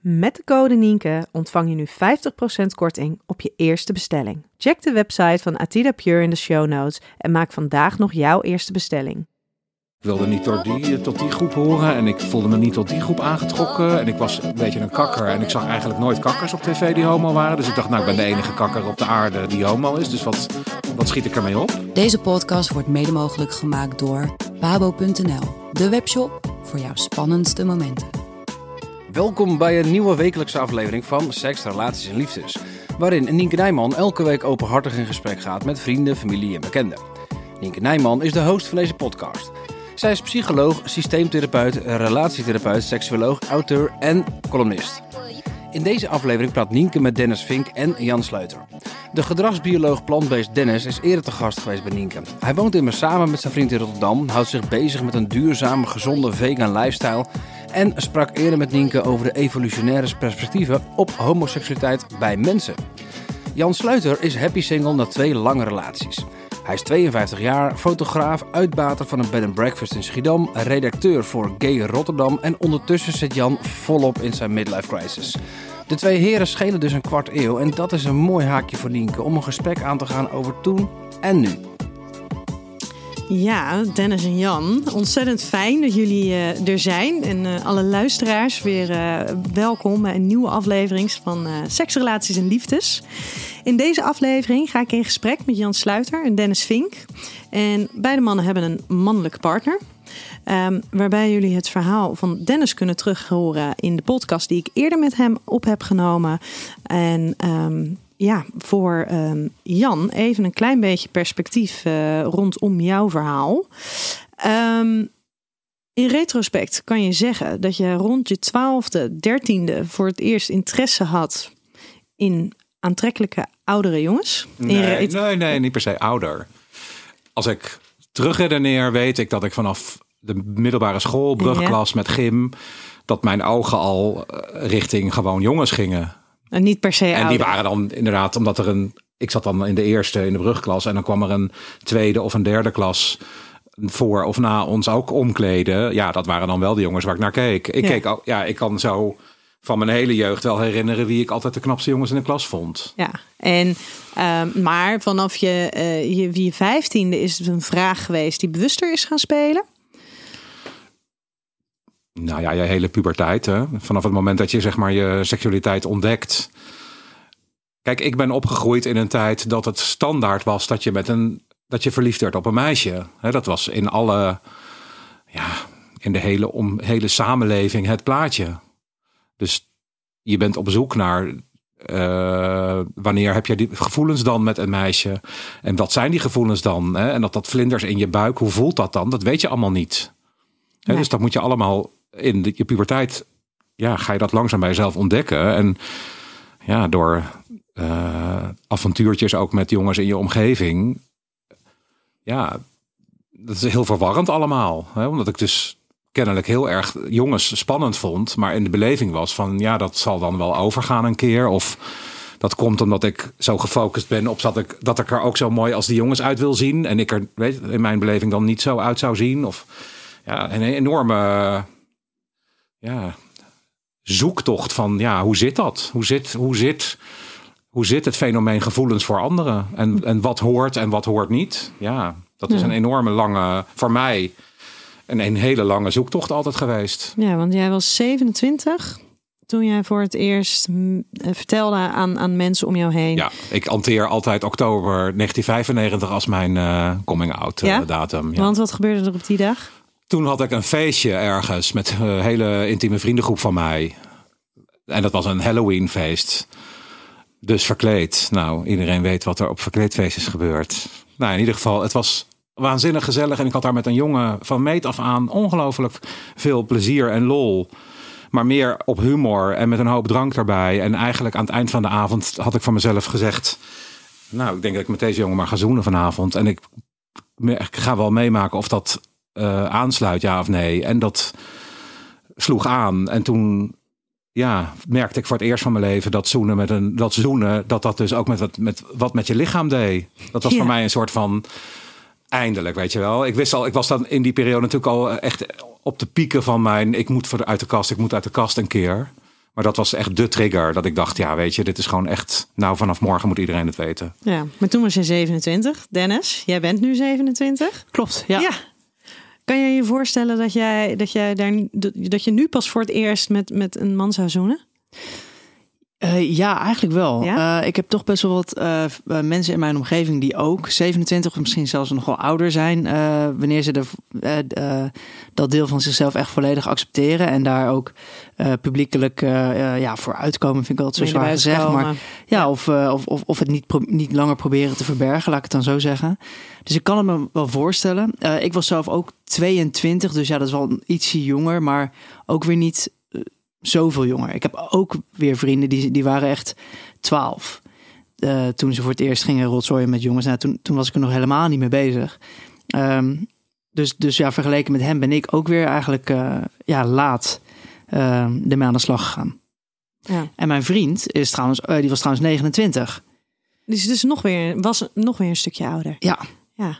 Met de code Nienke ontvang je nu 50% korting op je eerste bestelling. Check de website van Atida Pure in de show notes en maak vandaag nog jouw eerste bestelling. Ik wilde niet door die, tot die groep horen en ik voelde me niet tot die groep aangetrokken. En ik was een beetje een kakker en ik zag eigenlijk nooit kakkers op tv die homo waren. Dus ik dacht, nou ik ben de enige kakker op de aarde die homo is. Dus wat, wat schiet ik ermee op? Deze podcast wordt mede mogelijk gemaakt door babo.nl, de webshop voor jouw spannendste momenten. Welkom bij een nieuwe wekelijkse aflevering van Seks, Relaties en Liefdes. Waarin Nienke Nijman elke week openhartig in gesprek gaat met vrienden, familie en bekenden. Nienke Nijman is de host van deze podcast. Zij is psycholoog, systeemtherapeut, relatietherapeut, seksuoloog, auteur en columnist. In deze aflevering praat Nienke met Dennis Vink en Jan Sluiter. De gedragsbioloog plantbeest Dennis is eerder te gast geweest bij Nienke. Hij woont immers samen met zijn vriend in Rotterdam, houdt zich bezig met een duurzame, gezonde vegan lifestyle en sprak eerder met Nienke over de evolutionaire perspectieven op homoseksualiteit bij mensen. Jan Sluiter is happy single na twee lange relaties. Hij is 52 jaar, fotograaf, uitbater van een bed and breakfast in Schiedam, redacteur voor Gay Rotterdam en ondertussen zit Jan volop in zijn midlife crisis. De twee heren schelen dus een kwart eeuw en dat is een mooi haakje voor Nienke om een gesprek aan te gaan over toen en nu. Ja, Dennis en Jan, ontzettend fijn dat jullie uh, er zijn. En uh, alle luisteraars weer uh, welkom bij een nieuwe aflevering van Seksrelaties en Liefdes. In deze aflevering ga ik in gesprek met Jan Sluiter en Dennis Vink. En beide mannen hebben een mannelijke partner. Um, waarbij jullie het verhaal van Dennis kunnen terughoren in de podcast die ik eerder met hem op heb genomen. En um, ja, voor um, Jan even een klein beetje perspectief uh, rondom jouw verhaal. Um, in retrospect kan je zeggen dat je rond je twaalfde, dertiende voor het eerst interesse had in aantrekkelijke oudere jongens. Nee, nee, nee, niet per se ouder. Als ik terugredeneer, weet ik dat ik vanaf de middelbare school, brugklas ja. met gym, dat mijn ogen al eh, richting gewoon jongens gingen. En niet per se En die waren dan inderdaad, omdat er een... Ik zat dan in de eerste, in de brugklas. En dan kwam er een tweede of een derde klas voor of na ons ook omkleden. Ja, dat waren dan wel de jongens waar ik naar keek. Ik ja. keek ook, ja, ik kan zo van mijn hele jeugd wel herinneren wie ik altijd de knapste jongens in de klas vond. Ja, en uh, maar vanaf je, uh, je, je vijftiende is het een vraag geweest die bewuster is gaan spelen. Nou ja, je hele puberteit. Hè? Vanaf het moment dat je zeg maar je seksualiteit ontdekt. Kijk, ik ben opgegroeid in een tijd dat het standaard was dat je met een dat je verliefd werd op een meisje. Dat was in alle, ja, in de hele, om, hele samenleving het plaatje. Dus je bent op zoek naar uh, wanneer heb je die gevoelens dan met een meisje? En wat zijn die gevoelens dan? Hè? En dat dat vlinders in je buik, hoe voelt dat dan? Dat weet je allemaal niet. Nee. Dus dat moet je allemaal in de, je puberteit ja, ga je dat langzaam bij jezelf ontdekken. En ja, door uh, avontuurtjes ook met jongens in je omgeving. Ja, dat is heel verwarrend allemaal. Hè? Omdat ik dus kennelijk heel erg jongens spannend vond. Maar in de beleving was van ja, dat zal dan wel overgaan een keer. Of dat komt omdat ik zo gefocust ben op dat ik, dat ik er ook zo mooi als die jongens uit wil zien. En ik er weet, in mijn beleving dan niet zo uit zou zien. Of ja, een enorme ja, zoektocht van ja, hoe zit dat? Hoe zit, hoe zit, hoe zit het fenomeen gevoelens voor anderen? En, en wat hoort en wat hoort niet? Ja, dat is een enorme lange, voor mij En een hele lange zoektocht altijd geweest. Ja, want jij was 27 toen jij voor het eerst eh, vertelde aan, aan mensen om jou heen. Ja, ik hanteer altijd oktober 1995 als mijn eh, coming-out Ja? datum. Ja. Want wat gebeurde er op die dag? Toen had ik een feestje ergens met een hele intieme vriendengroep van mij. En dat was een Halloween feest. Dus verkleed. Nou, iedereen weet wat er op verkleedfeestjes gebeurt. Nou, in ieder geval, het was waanzinnig gezellig. En ik had daar met een jongen van meet af aan ongelooflijk veel plezier en lol. Maar meer op humor en met een hoop drank erbij. En eigenlijk aan het eind van de avond had ik van mezelf gezegd... Nou, ik denk dat ik met deze jongen maar ga zoenen vanavond. En ik ga wel meemaken of dat eh, aansluit, ja of nee. En dat sloeg aan. En toen ja, merkte ik voor het eerst van mijn leven dat zoenen met een dat zoenen, dat dat dus ook met wat met, wat met je lichaam deed. Dat was Ja. voor mij een soort van eindelijk, weet je wel. Ik wist al, ik was dan in die periode natuurlijk al echt op de pieken van mijn ik moet voor de, uit de kast, ik moet uit de kast een keer. Maar dat was echt de trigger dat ik dacht, ja, weet je, dit is gewoon echt. Nou, vanaf morgen moet iedereen het weten. Ja, maar toen was je 27. Dennis, jij bent nu 27. Klopt, ja. Kan je je voorstellen dat jij, dat jij daar, dat je nu pas voor het eerst met, met een man zou zoenen? Eh, ja, eigenlijk wel. Ja? Eh, ik heb toch best wel wat eh, mensen in mijn omgeving die ook 27 of misschien zelfs nog wel ouder zijn. wanneer ze de, dat deel van zichzelf echt volledig accepteren. En daar ook publiekelijk ja, voor uitkomen, vind ik altijd zo zwaar gezegd. Maar ja, of, of, of, of het niet, niet langer proberen te verbergen, laat ik het dan zo zeggen. Dus ik kan het me wel voorstellen. Ik was zelf ook 22, dus ja, dat is wel ietsje jonger, maar ook weer niet zoveel jonger. Ik heb ook weer vrienden die, die waren echt 12. eh, toen ze voor het eerst gingen rotzooien met jongens. Nou, toen, toen was ik er nog helemaal niet mee bezig. Ehm, dus, dus ja, vergeleken met hem ben ik ook weer eigenlijk eh, ja, laat uh, ermee aan de slag gegaan. Ja. En mijn vriend is trouwens, eh, die was trouwens 29. Dus, dus nog weer, was nog weer een stukje ouder. Ja. Ja.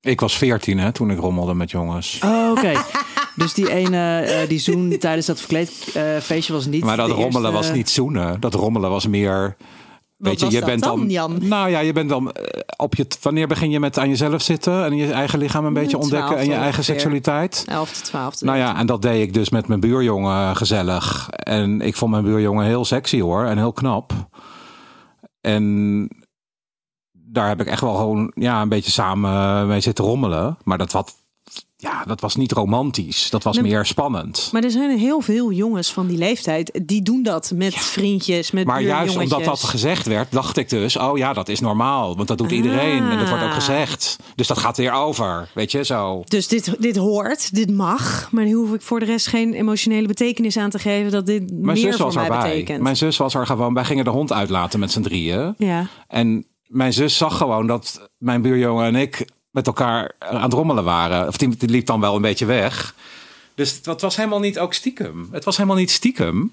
Ik was 14 hè, toen ik rommelde met jongens. Oh, oké. dus die ene, eh, die zoen tijdens dat verkleedfeestje was niet. Maar dat de rommelen eerste- was niet zoenen. Dat rommelen was meer. Weet je, was je dat bent dan, dan, Jan? Nou ja, je bent dan eh, op je. Wanneer begin je met aan jezelf zitten en je eigen lichaam een beetje ontdekken en je eigen ongeveer. seksualiteit? 11 12. Nou ja, en dat deed ik dus met mijn buurjongen gezellig. En ik vond mijn buurjongen heel sexy hoor en heel knap. En daar heb ik echt wel gewoon ja, een beetje samen mee zitten rommelen. Maar dat, wat, ja, dat was niet romantisch. Dat was Nee, meer spannend. Maar er zijn heel veel jongens van die leeftijd die doen dat met vriendjes, met Maar juist omdat dat gezegd werd, dacht ik dus, oh ja, dat is normaal. Want dat doet iedereen en dat wordt ook Ah. gezegd. Dus dat gaat weer over, weet je, zo. Dus dit, dit hoort, dit mag, maar nu hoef ik voor de rest geen emotionele betekenis aan te geven dat dit Mijn meer zus voor was mij erbij. betekent. Mijn zus was er gewoon, wij gingen de hond uitlaten met z'n drieën. Ja. En mijn zus zag gewoon dat mijn buurjongen en ik met elkaar aan het rommelen waren. Of die, die liep dan wel een beetje weg. Dus dat was helemaal niet ook stiekem. Het was helemaal niet stiekem.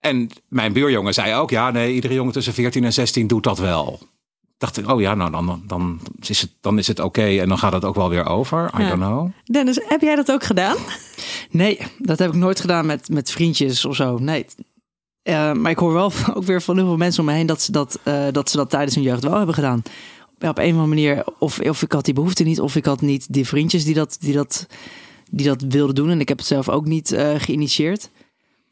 En mijn buurjongen zei ook, ja nee, iedere jongen tussen 14 en 16 doet dat wel. Dacht ik, oh ja, nou dan, dan, is, het, dan is het oké en dan gaat het ook wel weer over. I Ja. don't know. Dennis, heb jij dat ook gedaan? Nee, dat heb ik nooit gedaan met, met vriendjes of zo. Nee. Eh, maar ik hoor wel ook weer van heel veel mensen om me heen dat ze dat, eh, dat, ze dat tijdens hun jeugd wel hebben gedaan. Op een of andere manier, of, of ik had die behoefte niet, of ik had niet die vriendjes die dat, die dat, die dat wilden doen. En ik heb het zelf ook niet eh, geïnitieerd.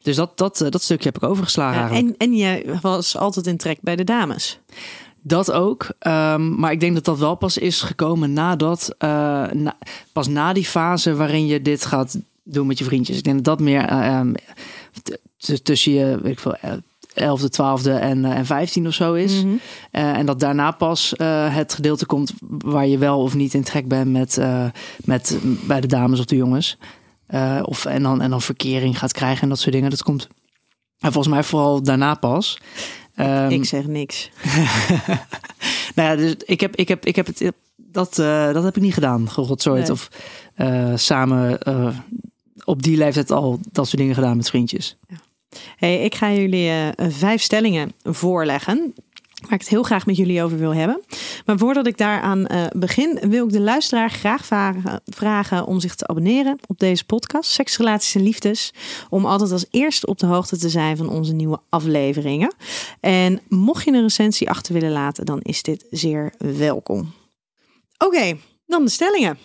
Dus dat, dat, eh, dat stukje heb ik overgeslagen Ja, en, en jij was altijd in trek bij de dames. Dat ook. Ehm, maar ik denk dat dat wel pas is gekomen nadat, eh, na, pas na die fase waarin je dit gaat doen met je vriendjes. Ik denk dat dat meer eh, ehm, tussen je, weet ik veel, 11e, 12e en, eh, en 15 of zo is. Mhm. Eh, en dat daarna pas eh, het gedeelte komt waar je wel of niet in trek bent met, met bij de dames of de jongens. Of, en, dan, en dan verkering gaat krijgen en dat soort dingen. Dat komt en volgens mij vooral daarna pas. Ehm, ik zeg niks. nou ja, dus ik heb, ik heb, ik heb het, dat, dat heb ik niet gedaan, gerotzooid. Nee. Of samen op die leeftijd al dat soort dingen gedaan met vriendjes. Hey, ik ga jullie eh, vijf stellingen voorleggen. Waar ik het heel graag met jullie over wil hebben. Maar voordat ik daaraan eh, begin, wil ik de luisteraar graag vragen, vragen om zich te abonneren op deze podcast, Seksrelaties en Liefdes. Om altijd als eerste op de hoogte te zijn van onze nieuwe afleveringen. En mocht je een recensie achter willen laten, dan is dit zeer welkom. Oké, Dan de stellingen.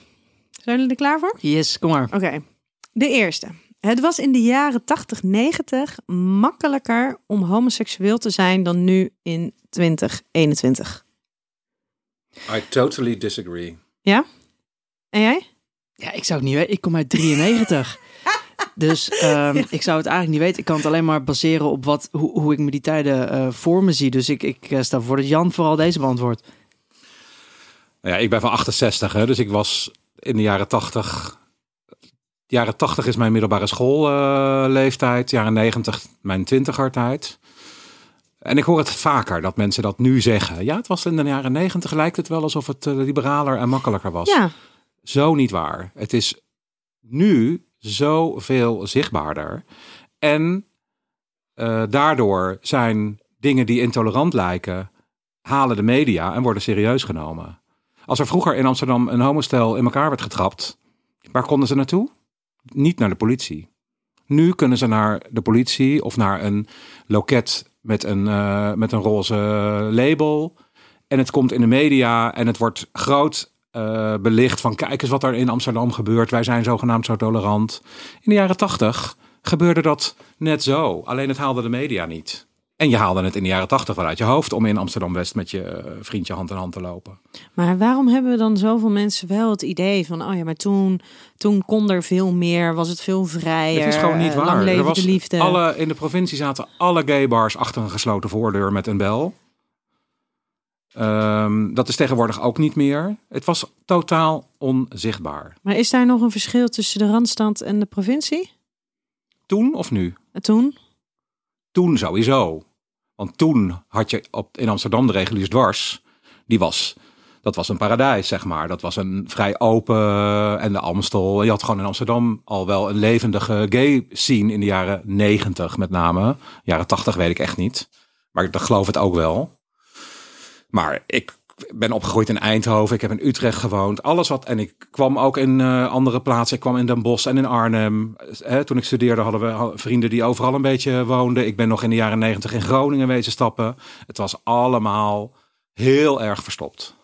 Zijn jullie er klaar voor? Yes, kom maar. Oké. De eerste. Het was in de jaren 80, 90 makkelijker om homoseksueel te zijn dan nu in 2021. I totally disagree. Ja? En jij? Ja, ik zou het niet weten. Ik kom uit 93. dus ehm, ik zou het eigenlijk niet weten. Ik kan het alleen maar baseren op wat, hoe, hoe ik me die tijden eh, voor me zie. Dus ik, ik eh, stel voor dat Jan vooral deze beantwoordt. Nou Ja, ik ben van 68, hè, dus ik was in de jaren 80. Jaren 80 is mijn middelbare schoolleeftijd. jaren 90 mijn twintigertijd. En ik hoor het vaker dat mensen dat nu zeggen. Ja, het was in de jaren 90 lijkt het wel alsof het eh, liberaler en makkelijker was. Ja. Zo niet waar. Het is nu zoveel zichtbaarder. En eh, daardoor zijn dingen die intolerant lijken, halen de media en worden serieus genomen. Als er vroeger in Amsterdam een homostel in elkaar werd getrapt, waar konden ze naartoe? Niet naar de politie. Nu kunnen ze naar de politie of naar een loket met een, eh, met een roze label. En het komt in de media en het wordt groot eh, belicht van kijk eens wat er in Amsterdam gebeurt. Wij zijn zogenaamd zo tolerant. In de jaren tachtig gebeurde dat net zo. Alleen het haalde de media niet. En je haalde het in de jaren tachtig wel uit je hoofd om in Amsterdam-West met je eh, vriendje hand in hand te lopen. Maar waarom hebben we dan zoveel mensen wel het idee van, oh ja, maar toen, toen kon er veel meer, was het veel vrijer. Het is gewoon niet eh, waar. Er was liefde. Alle, in de provincie zaten alle gay bars achter een gesloten voordeur met een bel. Ehm, dat is tegenwoordig ook niet meer. Het was totaal onzichtbaar. Maar is daar nog een verschil tussen de Randstad en de provincie? Toen of nu? Toen? Toen sowieso. Want toen had je op, in Amsterdam de reguliers dwars. Die was, dat was een paradijs, zeg maar. Dat was een vrij open en de Amstel. Je had gewoon in Amsterdam al wel een levendige gay scene in de jaren negentig met name. Jaren tachtig weet ik echt niet. Maar ik geloof het ook wel. Maar ik ben opgegroeid in Eindhoven. Ik heb in Utrecht gewoond. Alles wat. En ik kwam ook in eh, andere plaatsen. Ik kwam in Den Bosch en in Arnhem. Hè, toen ik studeerde hadden we vrienden die overal een beetje woonden. Ik ben nog in de jaren negentig in Groningen wezen stappen. Het was allemaal heel erg verstopt.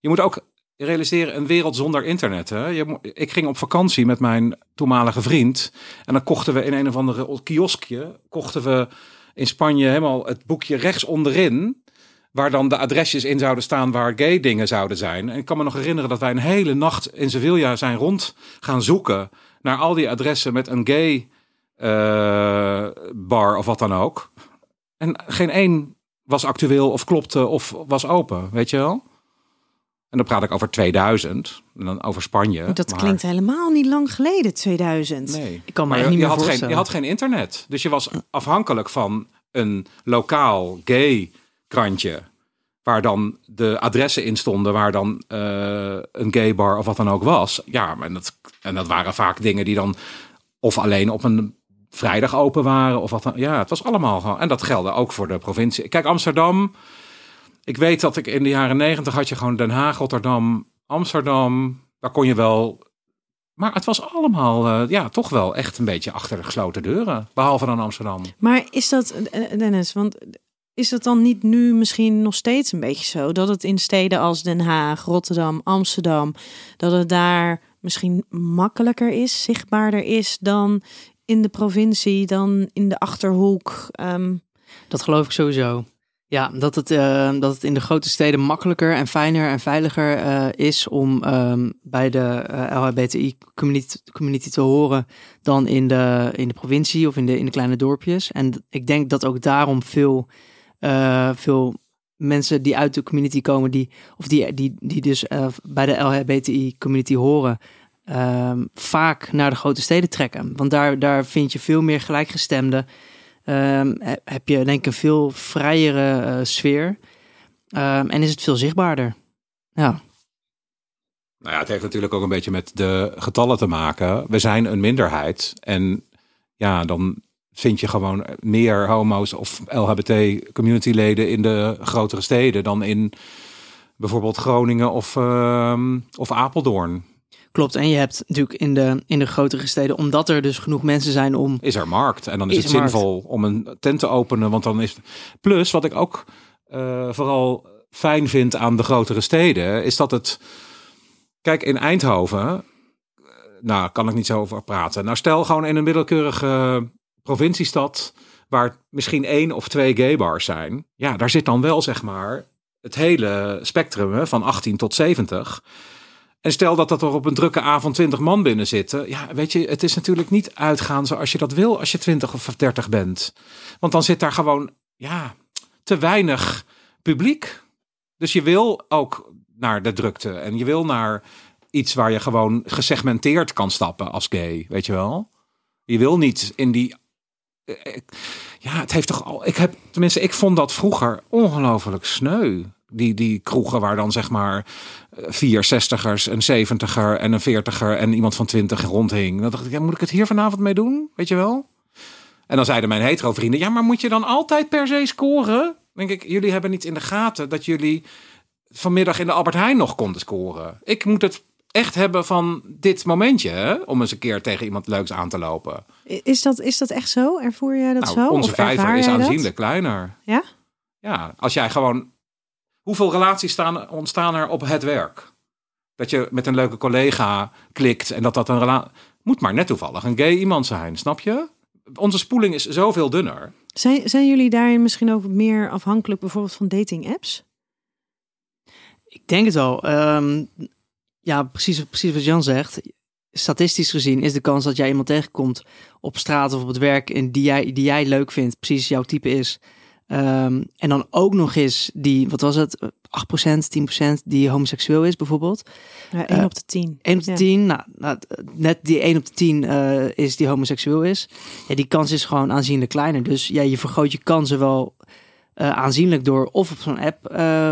Je moet ook realiseren, een wereld zonder internet. Hè? Je, ik ging op vakantie met mijn toenmalige vriend. En dan kochten we in een of andere kioskje. Kochten we in Spanje helemaal het boekje rechts onderin waar dan de adresjes in zouden staan waar gay dingen zouden zijn. En ik kan me nog herinneren dat wij een hele nacht in Sevilla zijn rond gaan zoeken naar al die adressen met een gay eh, bar of wat dan ook. En geen één was actueel of klopte of was open, weet je wel? En dan praat ik over 2000 en dan over Spanje. Dat maar- klinkt helemaal niet lang geleden, 2000. Nee. Ik kan me Maar echt je, niet je meer had geen, voorstellen. je had geen internet. Dus je was afhankelijk van een lokaal gay krantje. Waar dan de adressen in stonden, waar dan eh, een gay bar of wat dan ook was. Ja, maar dat, en dat waren vaak dingen die dan of alleen op een vrijdag open waren. Of wat dan. Ja, het was allemaal gewoon. En dat geldde ook voor de provincie. Kijk, Amsterdam. Ik weet dat ik in de jaren negentig had je gewoon Den Haag, Rotterdam, Amsterdam. Daar kon je wel maar het was allemaal, eh, ja, toch wel echt een beetje achter de gesloten deuren. Behalve dan Amsterdam. Maar is dat, eh, Dennis, want is dat dan niet nu misschien nog steeds een beetje zo? Dat het in steden als Den Haag, Rotterdam, Amsterdam, dat het daar misschien makkelijker is, zichtbaarder is dan in de provincie, dan in de Achterhoek? Ehm, Dat geloof ik sowieso. Ja, dat het, eh, dat het in de grote steden makkelijker en fijner en veiliger eh, is om ehm, bij de eh, LHBTI-community community te horen dan in de, in de provincie of in de, in de kleine dorpjes. En ik denk dat ook daarom veel, eh, veel mensen die uit de community komen, die, of die, die, die dus eh, bij de LHBTI-community horen, ehm, vaak naar de grote steden trekken. Want daar, daar vind je veel meer gelijkgestemden. Ehm, he- heb je denk ik een veel vrijere eh, sfeer. Ehm, en is het veel zichtbaarder. Ja, Nou ja, het heeft natuurlijk ook een beetje met de getallen te maken. We zijn een minderheid. En ja, dan vind je gewoon meer homo's of LHBT-communityleden in de grotere steden dan in bijvoorbeeld Groningen of, ehm, of Apeldoorn. klopt. En je hebt natuurlijk in de, in de grotere steden, omdat er dus genoeg mensen zijn om. is er markt. En dan is, Is het markt. zinvol om een tent te openen. Want dan is. Plus, wat ik ook eh, vooral fijn vind aan de grotere steden, is dat het. Kijk, in Eindhoven, eh, nou, kan ik niet zo over praten. Nou, stel gewoon in een middelkeurige provinciestad, waar misschien één of twee gaybars zijn. Ja, daar zit dan wel, zeg maar, het hele spectrum van 18 tot 70. En stel dat dat er op een drukke avond 20 man binnen zitten. Ja, weet je, het is natuurlijk niet uitgaan zoals je dat wil als je 20 of 30 bent. Want dan zit daar gewoon, ja, te weinig publiek. Dus je wil ook naar de drukte. En je wil naar iets waar je gewoon gesegmenteerd kan stappen als gay, weet je wel? Je wil niet in die. Eh, Ja, het heeft toch al. Ik heb, tenminste, ik vond dat vroeger ongelooflijk sneu. Die, die kroegen waar dan zeg maar eh, vier zestigers, een zeventiger en een veertiger en iemand van twintig rondhing. Dan dacht ik, ja, moet ik het hier vanavond mee doen? Weet je wel? En dan zeiden mijn hetero vrienden, ja, maar moet je dan altijd per se scoren? Denk ik, jullie hebben niet in de gaten dat jullie vanmiddag in de Albert Heijn nog konden scoren. Ik moet het echt hebben van dit momentje, hè? om eens een keer tegen iemand leuks aan te lopen. Is dat, is dat echt zo? Ervoer jij dat Nou, zo? onze Of vijver is dat? aanzienlijk kleiner. Ja? Ja, als jij gewoon. Hoeveel relaties staan, ontstaan er op het werk? Dat je met een leuke collega klikt en dat dat een relatie. Moet maar net toevallig een gay iemand zijn, snap je? Onze spoeling is zoveel dunner. Zijn, zijn jullie daarin misschien ook meer afhankelijk bijvoorbeeld van dating apps? Ik denk het wel. Ehm, ja, precies, precies wat Jan zegt. Statistisch gezien is de kans dat jij iemand tegenkomt op straat of op het werk en die jij, die jij leuk vindt, precies jouw type is. Ehm, en dan ook nog eens die, wat was het, 8%, 10% die homoseksueel is bijvoorbeeld. Ja, 1 Eh, op de 10. 1 op de Ja. 10, nou, nou, net die 1 op de 10 eh, is die homoseksueel is. Ja, die kans is gewoon aanzienlijk kleiner. Dus ja, je vergroot je kansen wel eh, aanzienlijk door of op zo'n app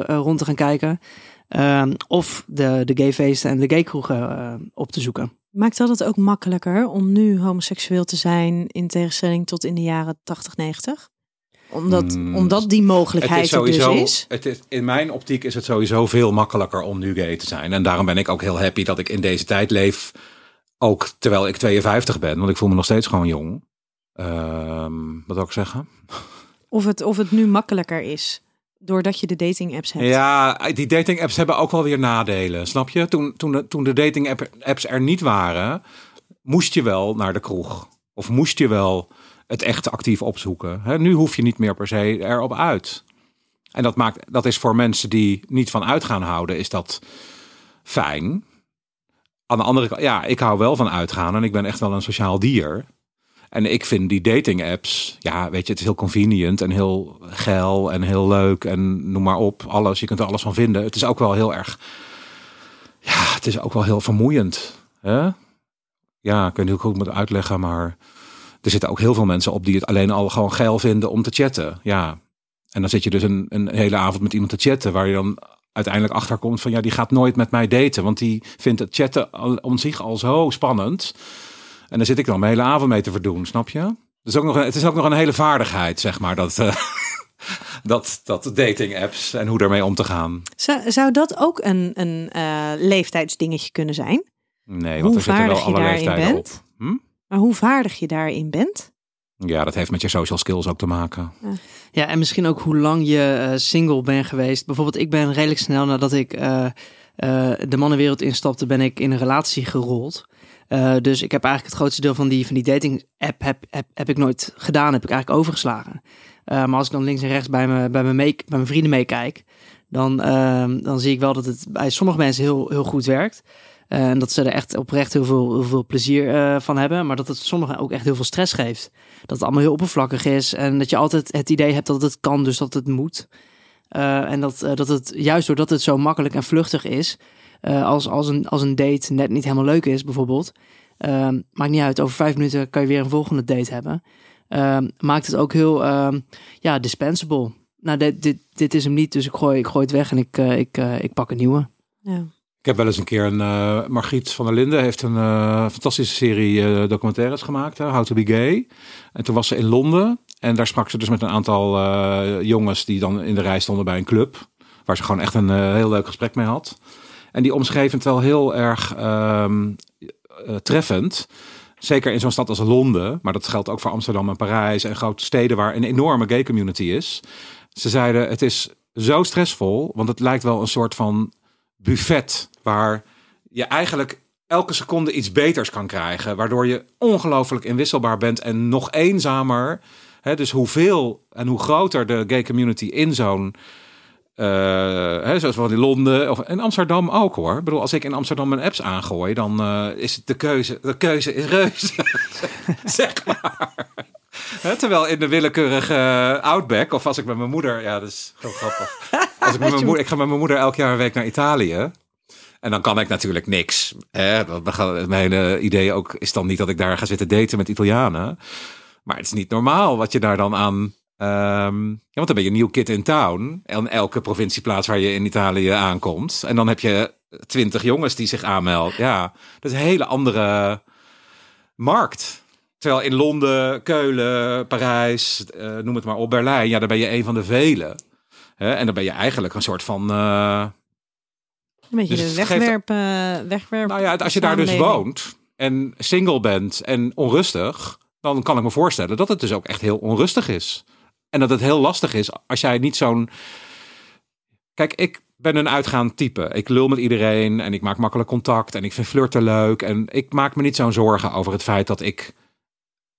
rond te gaan kijken. Ehm, of de, de gayfeesten en de gaykroegen eh op te zoeken. Maakt dat het ook makkelijker om nu homoseksueel te zijn in tegenstelling tot in de jaren 80, 90? Omdat, Hmm. omdat die mogelijkheid er dus is. Het is, in mijn optiek is het sowieso veel makkelijker om nu gay te zijn. En daarom ben ik ook heel happy dat ik in deze tijd leef. Ook terwijl ik 52 ben, want ik voel me nog steeds gewoon jong. Ehm, wat wil ik zeggen? Of het, of het nu makkelijker is. Doordat je de dating apps hebt. Ja, die dating apps hebben ook wel weer nadelen. Snap je? Toen, toen, de, toen de dating app- apps er niet waren, moest je wel naar de kroeg. Of moest je wel het echt actief opzoeken. Nu hoef je niet meer per se erop uit. En dat, maakt, dat is voor mensen die niet van uitgaan houden, is dat fijn. Aan de andere kant, ja, ik hou wel van uitgaan en ik ben echt wel een sociaal dier. En ik vind die dating apps, ja, weet je, het is heel convenient en heel geil en heel leuk en noem maar op, alles. Je kunt er alles van vinden. Het is ook wel heel erg, ja, het is ook wel heel vermoeiend. Hè? Ja, ik weet niet hoe ik het moet uitleggen, maar er zitten ook heel veel mensen op die het alleen al gewoon geil vinden om te chatten. Ja, en dan zit je dus een, een hele avond met iemand te chatten, waar je dan uiteindelijk achter komt van ja, die gaat nooit met mij daten, want die vindt het chatten om zich al zo spannend. En daar zit ik dan mijn hele avond mee te verdoen, snap je? Dus ook nog een, het is ook nog een hele vaardigheid, zeg maar, dat, eh, dat, dat dating apps en hoe daarmee om te gaan. Zou, zou dat ook een, een eh, leeftijdsdingetje kunnen zijn? Nee, Hoe want er zitten wel vaardig je alle daarin leeftijden bent? op. Hm? Maar hoe vaardig je daarin bent? Ja, dat heeft met je social skills ook te maken. Ja, en misschien ook hoe lang je eh, single bent geweest. Bijvoorbeeld, ik ben redelijk snel nadat ik eh, eh, de mannenwereld instapte, ben ik in een relatie gerold. Eh, dus ik heb eigenlijk het grootste deel van die, van die dating app heb, heb, heb ik nooit gedaan, heb ik eigenlijk overgeslagen. Eh, maar als ik dan links en rechts bij, me, bij, me mee, bij mijn vrienden meekijk, dan, ehm, dan zie ik wel dat het bij sommige mensen heel, heel goed werkt. Eh, en dat ze er echt oprecht heel veel, heel veel plezier van hebben. Maar dat het sommigen ook echt heel veel stress geeft. Dat het allemaal heel oppervlakkig is. En dat je altijd het idee hebt dat het kan, dus dat het moet. En dat, dat het juist doordat het zo makkelijk en vluchtig is. Eh, als, als, een, als een date net niet helemaal leuk is, bijvoorbeeld. ehm, maakt niet uit, over vijf minuten kan je weer een volgende date hebben. Ehm, maakt het ook heel ehm, ja, dispensable. Nou, dit, dit, dit is hem niet, dus ik gooi, ik gooi het weg en ik, eh, ik, eh, ik pak een nieuwe. Ja. Ik heb wel eens een keer een uh, Margriet van der Linden heeft een uh, fantastische serie uh, documentaires gemaakt, hè, How to be Gay. En toen was ze in Londen en daar sprak ze dus met een aantal uh, jongens die dan in de rij stonden bij een club, waar ze gewoon echt een uh, heel leuk gesprek mee had. En die omschreef het wel heel erg um, treffend. Zeker in zo'n stad als Londen, maar dat geldt ook voor Amsterdam en Parijs en grote steden waar een enorme gay community is. Ze zeiden het is zo stressvol, want het lijkt wel een soort van buffet waar je eigenlijk elke seconde iets beters kan krijgen. Waardoor je ongelooflijk inwisselbaar bent en nog eenzamer. Hè, dus hoeveel en hoe groter de gay community in zo'n. Eh, hè, zoals van in Londen of in Amsterdam ook hoor. Ik bedoel, als ik in Amsterdam mijn apps aangooi, dan eh, is het de keuze. De keuze is reuze. zeg maar. Terwijl in de willekeurige eh, Outback, of als ik met mijn moeder, ja, dat is heel grappig. Als ik, met mijn moeder, ik ga met mijn moeder elk jaar een week naar Italië. En dan kan ik natuurlijk niks. Hè? Mijn idee ook is dan niet dat ik daar ga zitten daten met Italianen. Maar het is niet normaal wat je daar dan aan. Ehm, ja, want dan ben je een nieuw kid in town. En elke provincieplaats waar je in Italië aankomt. En dan heb je twintig jongens die zich aanmelden. Ja, dat is een hele andere markt. Terwijl in Londen, Keulen, Parijs, eh, noem het maar op, Berlijn. Ja, dan ben je een van de velen. Hè? En dan ben je eigenlijk een soort van. eh, Een beetje Dus de geeft- eh, wegwerp. nou ja, als je daar dus woont en single bent en onrustig, dan kan ik me voorstellen dat het dus ook echt heel onrustig is. En dat het heel lastig is als jij niet zo'n. Kijk, ik ben een uitgaand type. Ik lul met iedereen en ik maak makkelijk contact en ik vind flirten leuk. En ik maak me niet zo'n zorgen over het feit dat ik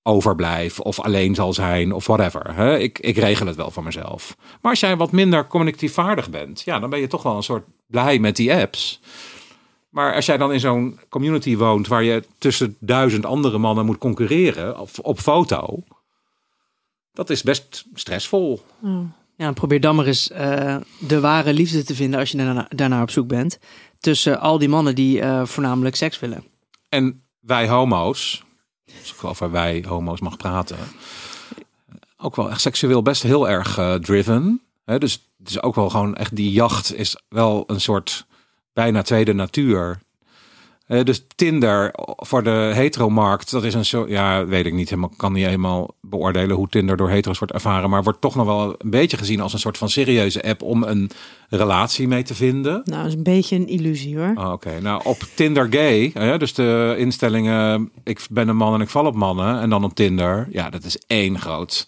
overblijf of alleen zal zijn of whatever. Ik, ik regel het wel voor mezelf. Maar als jij wat minder communicatief vaardig bent, ja, dan ben je toch wel een soort blij met die apps. Maar als jij dan in zo'n community woont waar je tussen duizend andere mannen moet concurreren op foto, dat is best stressvol. Ja, en probeer dan maar eens eh, de ware liefde te vinden als je daarna, daarnaar op zoek bent. Tussen al die mannen die eh, voornamelijk seks willen. En wij homo's, als ik over wij homo's mag praten, ook wel echt seksueel best heel erg eh, driven. Hè, dus het is ook wel gewoon echt die jacht is wel een soort bijna tweede natuur. Eh, dus Tinder voor de heteromarkt, dat is een soort, ja, weet ik niet helemaal, kan niet helemaal beoordelen hoe Tinder door hetero's wordt ervaren, maar wordt toch nog wel een beetje gezien als een soort van serieuze app om een relatie mee te vinden. Nou, dat is een beetje een illusie hoor. Ah, Oké, nou op Tinder gay, hè, dus de instellingen, ik ben een man en ik val op mannen. En dan op Tinder, ja, dat is één groot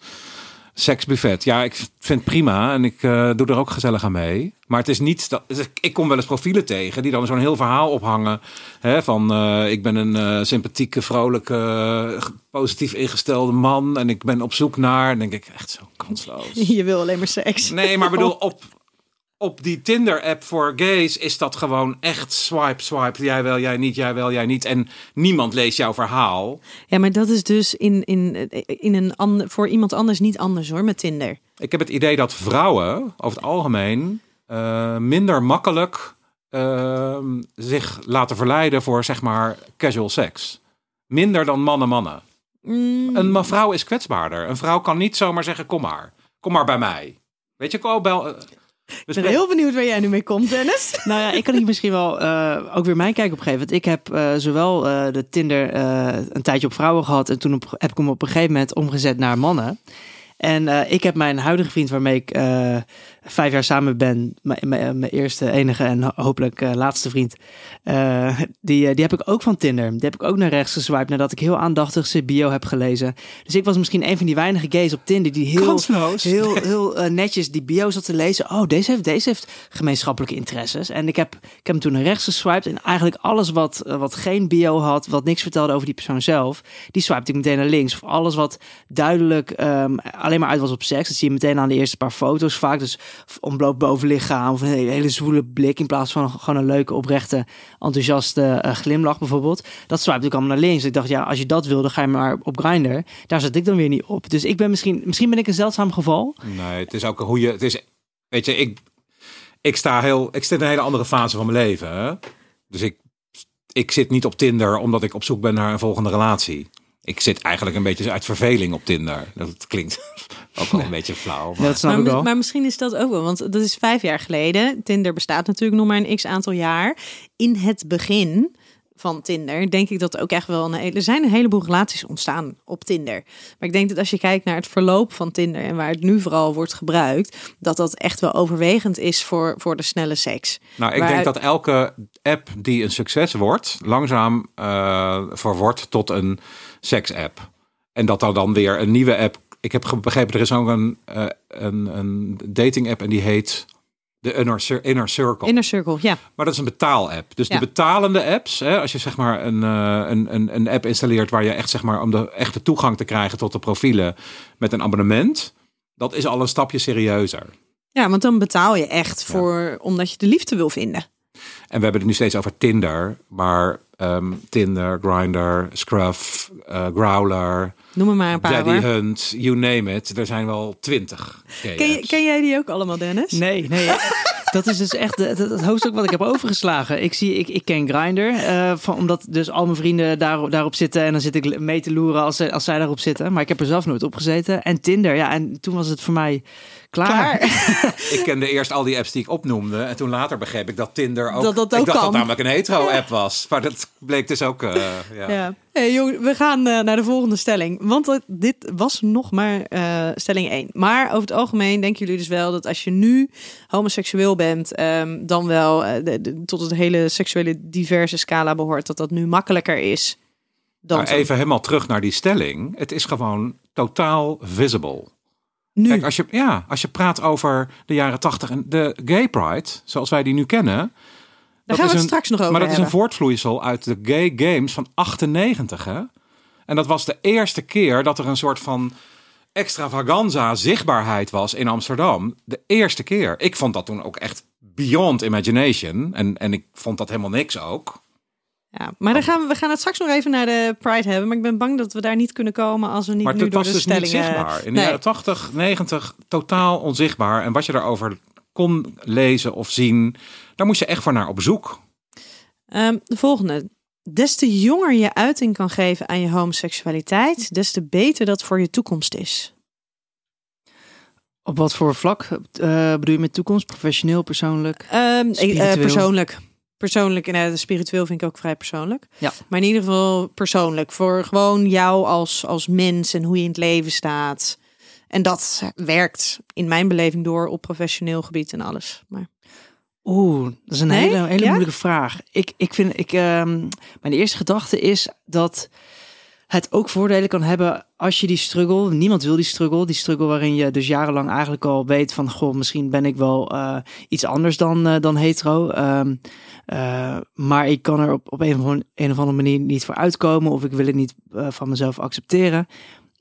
seksbuffet. Ja, ik vind het prima en ik eh, doe er ook gezellig aan mee. Maar het is niet, dat, ik- kom wel eens profielen tegen die dan zo'n heel verhaal ophangen. Hè, van eh, ik ben een eh, sympathieke, vrolijke, positief ingestelde man en ik ben op zoek naar. Denk ik echt zo kansloos. Je wil alleen maar seks. Nee, maar bedoel, op, op die Tinder-app voor gays is dat gewoon echt swipe, swipe. Jij wel, jij niet, jij wel, jij niet. En niemand leest jouw verhaal. Ja, maar dat is dus in, in, in een ander, voor iemand anders niet anders hoor, met Tinder. Ik heb het idee dat vrouwen over het algemeen eh, minder makkelijk eh, zich laten verleiden voor zeg maar casual seks. Minder dan mannen mannen. Mm, Een vrouw is kwetsbaarder. Een vrouw kan niet zomaar zeggen kom maar. Kom maar bij mij. Weet je, oh, bel, eh, we ik ben heel benieuwd waar jij nu mee komt, Dennis. Nou ja, ik kan hier misschien wel eh, ook weer mijn kijk op geven. Want ik heb eh, zowel eh, de Tinder een tijdje op vrouwen gehad. En toen op, heb ik hem op een gegeven moment omgezet naar mannen. En ik heb mijn huidige vriend waarmee ik vijf jaar samen ben. Mijn- Mijn mijn eerste, enige en ho- hopelijk eh, laatste vriend. eh, die, eh, die heb ik ook van Tinder. Die heb ik ook naar rechts geswiped nadat ik heel aandachtig zijn bio heb gelezen. Dus ik was misschien een van die weinige gays op Tinder die heel Kansloos. heel, heel eh, netjes die bio zat te lezen. Oh, deze heeft, deze heeft gemeenschappelijke interesses. En ik heb, ik heb hem toen naar rechts geswiped. En eigenlijk alles wat, eh, wat geen bio had, wat niks vertelde over die persoon zelf, die swipte ik meteen naar links. Of alles wat duidelijk ehm, alleen maar uit was op seks. Dat zie je meteen aan de eerste paar foto's vaak. Dus ontbloot bovenlichaam of een hele, hele zwoele blik in plaats van gewoon een leuke, oprechte, enthousiaste eh, glimlach bijvoorbeeld. Dat swipte ik allemaal naar links. Ik dacht, ja, als je dat wil, dan ga je maar op Grindr. Daar zat ik dan weer niet op. Dus ik ben misschien, misschien ben ik een zeldzaam geval. Nee, het is ook hoe je. Het is, weet je, ik, ik sta heel. Ik zit in een hele andere fase van mijn leven. Dus ik, ik zit niet op Tinder omdat ik op zoek ben naar een volgende relatie. Ik zit eigenlijk een beetje uit verveling op Tinder. Dat klinkt ook wel een beetje flauw. Ja, Maar dat snap ik Maar, wel. maar misschien is dat ook wel, want dat is vijf jaar geleden. Tinder bestaat natuurlijk nog maar een x aantal jaar. In het begin van Tinder denk ik dat ook echt wel een hele, er zijn een heleboel relaties ontstaan op Tinder. Maar ik denk dat als je kijkt naar het verloop van Tinder en waar het nu vooral wordt gebruikt, dat dat echt wel overwegend is voor, voor de snelle seks. nou, ik Waar- denk dat elke app die een succes wordt, langzaam verwordt tot een seks-app. En dat er dan weer een nieuwe app. Ik heb begrepen, er is ook een, eh, een, een dating-app en die heet De Inner, Cir- Inner Circle. Inner Circle, ja. Maar dat is een betaal-app. Dus Ja. de betalende apps, hè, als je zeg maar een, eh, een, een, een app installeert waar je echt zeg maar om de echte toegang te krijgen tot de profielen met een abonnement, dat is al een stapje serieuzer. Ja, want dan betaal je echt voor, omdat je de liefde wil vinden. En we hebben het nu steeds over Tinder, maar ehm, Tinder, Grindr, Scruff, eh, Growler, Noem er maar een paar. Daddy hoor. Hunt, you name it. Er zijn wel twintig. Ken, jij die ook allemaal, Dennis? Nee, nee. Dat is dus echt het, het hoofdstuk wat ik heb overgeslagen. Ik, zie, ik, ik ken Grindr, eh, van, omdat dus al mijn vrienden daar, daarop zitten. En dan zit ik mee te loeren als, als zij daarop zitten. Maar ik heb er zelf nooit op gezeten. En Tinder, ja, en toen was het voor mij klaar. Ik kende eerst al die apps die ik opnoemde. En toen later begreep ik dat Tinder ook... Dat dat ik ook dacht kan. dat namelijk een hetero-app was. Maar dat bleek dus ook... eh, ja. Ja. Hey, jong, we gaan eh, naar de volgende stelling. Want eh, dit was nog maar eh, stelling 1. Maar over het algemeen denken jullie dus wel dat als je nu homoseksueel bent, ehm, dan wel de- de- tot het hele seksuele diverse scala behoort, dat dat nu makkelijker is dan Maar toen. even helemaal terug naar die stelling. Het is gewoon totaal visible. Nu. Kijk, als je, ja, als je praat over de jaren tachtig en de gay pride, zoals wij die nu kennen. Daar dat gaan we is het een- straks nog over Maar dat is een voortvloeisel uit de gay games van 98. Hè? En dat was de eerste keer dat er een soort van extravaganza zichtbaarheid was in Amsterdam. De eerste keer. Ik vond dat toen ook echt beyond imagination. En, en ik vond dat helemaal niks ook. Ja, maar dan gaan we, we gaan het straks nog even naar de Pride hebben. Maar ik ben bang dat we daar niet kunnen komen als we niet Maar nu het door was de dus niet zichtbaar. In de Nee. jaren 80, 90 totaal onzichtbaar. En wat je daarover kon lezen of zien, daar moest je echt voor naar op zoek. Ehm, de volgende. Des te jonger je uiting kan geven aan je homoseksualiteit, des te beter dat voor je toekomst is. Op wat voor vlak eh, bedoel je met toekomst? Professioneel, persoonlijk? Ehm, eh, persoonlijk. Persoonlijk, en uh, spiritueel vind ik ook vrij persoonlijk. Ja. Maar in ieder geval persoonlijk. Voor gewoon jou als, als mens en hoe je in het leven staat. En dat werkt in mijn beleving door op professioneel gebied en alles. Maar Oeh, dat is een Nee? hele, hele Ja? moeilijke vraag. Ik, ik vind, ik, ehm, mijn eerste gedachte is dat het ook voordelen kan hebben als je die struggle, niemand wil die struggle, die struggle waarin je dus jarenlang eigenlijk al weet van, goh, misschien ben ik wel eh, iets anders dan, eh, dan hetero. Ehm, eh, maar ik kan er op, op een, of andere- een of manier niet voor uitkomen of ik wil het niet van mezelf accepteren.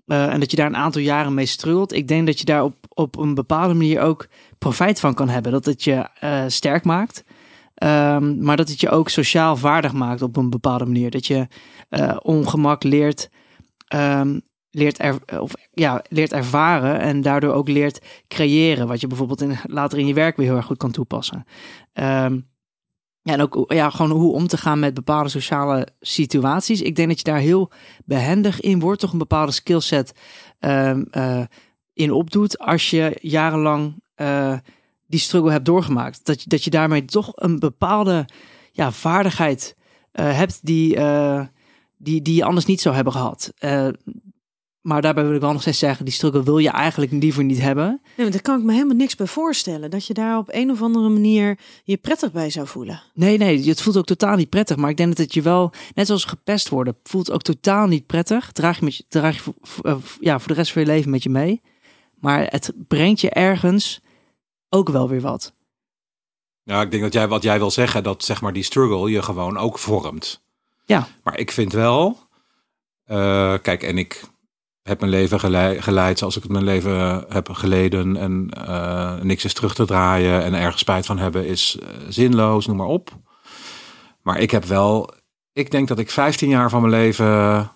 En dat je daar een aantal jaren mee struggelt. Ik denk dat je daar op, op een bepaalde manier ook profijt van kan hebben. Dat het je sterk maakt. Ehm, maar dat het je ook sociaal vaardig maakt op een bepaalde manier. Dat je eh, ongemak leert, ehm, leert, er, of, ja, leert ervaren en daardoor ook leert creëren. Wat je bijvoorbeeld in, later in je werk weer heel erg goed kan toepassen. Ehm, ja, en ook ja, gewoon hoe om te gaan met bepaalde sociale situaties. Ik denk dat je daar heel behendig in wordt. Toch een bepaalde skillset ehm, eh, in opdoet. Als je jarenlang eh, die struggle hebt doorgemaakt. Dat dat je daarmee toch een bepaalde ja, vaardigheid hebt die, die, die je anders niet zou hebben gehad. Eh, maar daarbij wil ik wel nog steeds zeggen, die struggle wil je eigenlijk liever niet hebben. nee, maar daar kan ik me helemaal niks bij voorstellen. Dat je daar op een of andere manier je prettig bij zou voelen. Nee, nee, het voelt ook totaal niet prettig. Maar ik denk dat het je wel, net zoals gepest worden, voelt ook totaal niet prettig. Draag je, met je, draag je eh, ja, voor de rest van je leven met je mee. Maar het brengt je ergens ook wel weer wat. Ja, ik denk dat jij wat jij wil zeggen, dat zeg maar die struggle je gewoon ook vormt. Ja. Maar ik vind wel, eh, kijk, en ik heb mijn leven gelei- geleid zoals ik het mijn leven heb geleden. En eh, niks is terug te draaien en ergens spijt van hebben is eh, zinloos, noem maar op. Maar ik heb wel, ik denk dat ik 15 jaar van mijn leven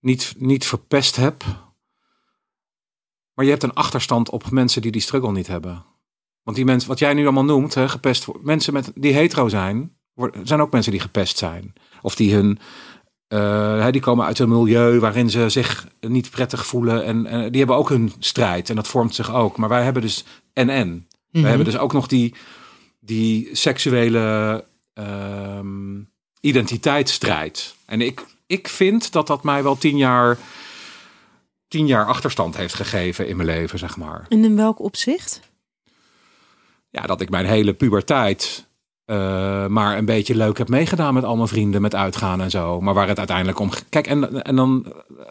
niet, niet verpest heb. Maar je hebt een achterstand op mensen die die struggle niet hebben. Want die mensen, wat jij nu allemaal noemt, hè, gepest mensen met, die hetero zijn, worden- zijn ook mensen die gepest zijn. Of die hun, eh, die komen uit een milieu waarin ze zich niet prettig voelen. En, en die hebben ook hun strijd. En dat vormt zich ook. Maar wij hebben dus en en. We hebben dus ook nog die, die seksuele ehm, identiteitsstrijd. En ik, ik vind dat dat mij wel tien jaar, tien jaar achterstand heeft gegeven in mijn leven, zeg maar. En in welk opzicht? Ja, dat ik mijn hele puberteit eh, maar een beetje leuk heb meegedaan met al mijn vrienden, met uitgaan en zo. Maar waar het uiteindelijk om... Kijk, en, en dan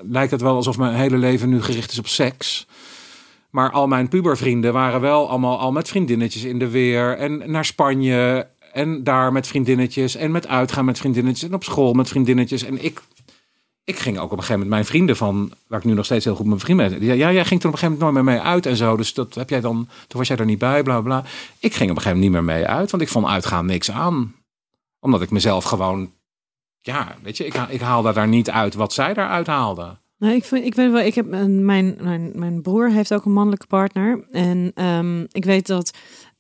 lijkt het wel alsof mijn hele leven nu gericht is op seks. Maar al mijn pubervrienden waren wel allemaal al met vriendinnetjes in de weer. En naar Spanje. En daar met vriendinnetjes. En met uitgaan met vriendinnetjes. En op school met vriendinnetjes. En ik, ik ging ook op een gegeven moment mijn vrienden van... Waar ik nu nog steeds heel goed mijn vrienden ben. Ja, jij ging toen op een gegeven moment nooit meer mee uit en zo. Dus dat heb jij dan... Toen was jij er niet bij, bla bla. Ik ging op een gegeven moment niet meer mee uit. Want ik vond uitgaan niks aan. Omdat ik mezelf gewoon... Ja, weet je, ik, ik haalde daar niet uit wat zij daaruit haalden. Nou, ik, vind, ik weet wel, ik heb mijn, mijn, mijn broer heeft ook een mannelijke partner. En ehm, ik weet dat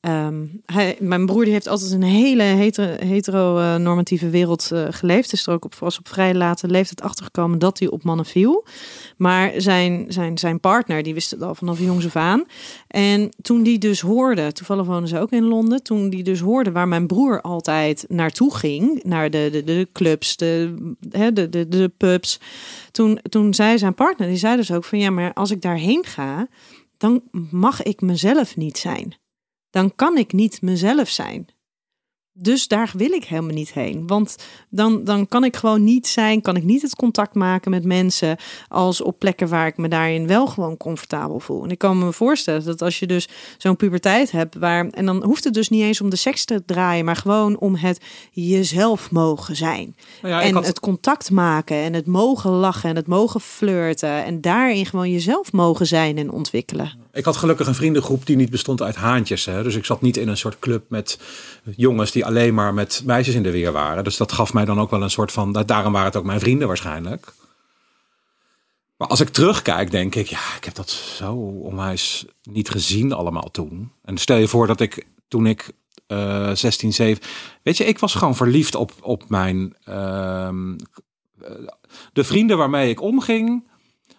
ehm, hij, mijn broer die heeft altijd een hele hetero, heteronormatieve wereld uh, geleefd. Is er ook op, was op vrij late leeftijd achtergekomen dat hij op mannen viel. Maar zijn, zijn, zijn partner, die wist het al vanaf jongs af aan. En toen die dus hoorde, toevallig wonen ze ook in Londen. Toen die dus hoorde waar mijn broer altijd naartoe ging. Naar de, de, de clubs, de, de, de, de, de pubs toen, toen zei zijn partner, die zei dus ook van ja, maar als ik daarheen ga, dan mag ik mezelf niet zijn. Dan kan ik niet mezelf zijn. Dus daar wil ik helemaal niet heen. Want dan, dan kan ik gewoon niet zijn, kan ik niet het contact maken met mensen als op plekken waar ik me daarin wel gewoon comfortabel voel. En ik kan me voorstellen dat als je dus zo'n puberteit hebt, waar, en dan hoeft het dus niet eens om de seks te draaien, maar gewoon om het jezelf mogen zijn. Nou ja, en het contact maken en het mogen lachen en het mogen flirten en daarin gewoon jezelf mogen zijn en ontwikkelen. Ik had gelukkig een vriendengroep die niet bestond uit haantjes. Hè? Dus ik zat niet in een soort club met jongens die alleen maar met meisjes in de weer waren. Dus dat gaf mij dan ook wel een soort van. Daarom waren het ook mijn vrienden waarschijnlijk. Maar als ik terugkijk, denk ik, ja, ik heb dat zo onwijs niet gezien allemaal toen. En stel je voor dat ik toen ik uh, 16, 7. Weet je, ik was gewoon verliefd op, op mijn. Uh, de vrienden waarmee ik omging,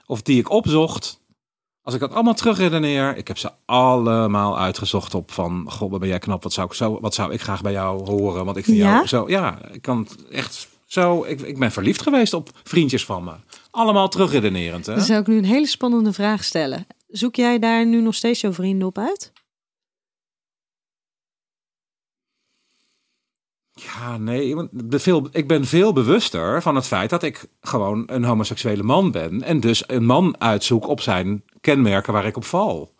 of die ik opzocht. Als ik dat allemaal terugredeneer, ik heb ze allemaal uitgezocht op van, god, wat ben jij knap, wat zou ik, zo, wat zou ik graag bij jou horen? Want ik vind ja? jou zo, ja, ik kan echt zo, ik, ik ben verliefd geweest op vriendjes van me. Allemaal terugredenerend. Hè? Dan zou ik nu een hele spannende vraag stellen. Zoek jij daar nu nog steeds jouw vrienden op uit? Ja, nee, ik ben veel bewuster van het feit dat ik gewoon een homoseksuele man ben. En dus een man uitzoek op zijn kenmerken waar ik op val.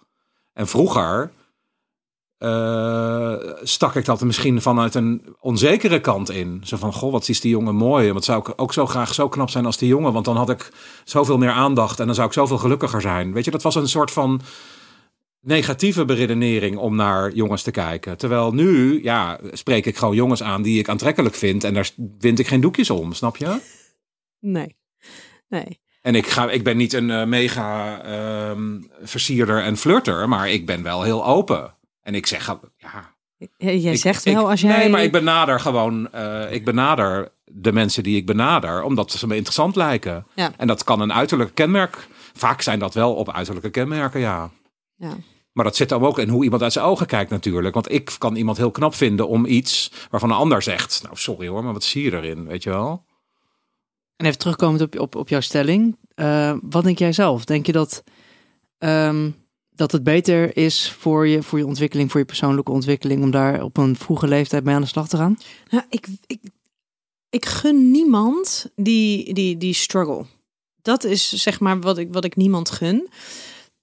En vroeger uh, stak ik dat misschien vanuit een onzekere kant in. Zo van, goh, wat is die jongen mooi. En wat zou ik ook zo graag zo knap zijn als die jongen. Want dan had ik zoveel meer aandacht en dan zou ik zoveel gelukkiger zijn. Weet je, dat was een soort van negatieve beredenering om naar jongens te kijken. Terwijl nu, ja, spreek ik gewoon jongens aan die ik aantrekkelijk vind. En daar wind ik geen doekjes om, snap je? Nee, nee. En ik, ga, ik ben niet een uh, mega uh, versierder en flirter, maar ik ben wel heel open. En ik zeg, ja... Jij zegt wel als jij... Nee, maar ik benader gewoon, uh, ik benader de mensen die ik benader, omdat ze me interessant lijken. Ja. En dat kan een uiterlijk kenmerk. Vaak zijn dat wel op uiterlijke kenmerken, ja. Ja. Maar dat zit dan ook in hoe iemand uit zijn ogen kijkt natuurlijk. Want ik kan iemand heel knap vinden om iets waarvan een ander zegt... nou, sorry hoor, maar wat zie je erin, weet je wel? En even terugkomend op, op, op jouw stelling. Uh, wat denk jij zelf? Denk je dat, um, dat het beter is voor je, voor je ontwikkeling, voor je persoonlijke ontwikkeling... om daar op een vroege leeftijd mee aan de slag te gaan? Nou, ik, ik, ik gun niemand die, die, die struggle. Dat is zeg maar wat ik, wat ik niemand gun.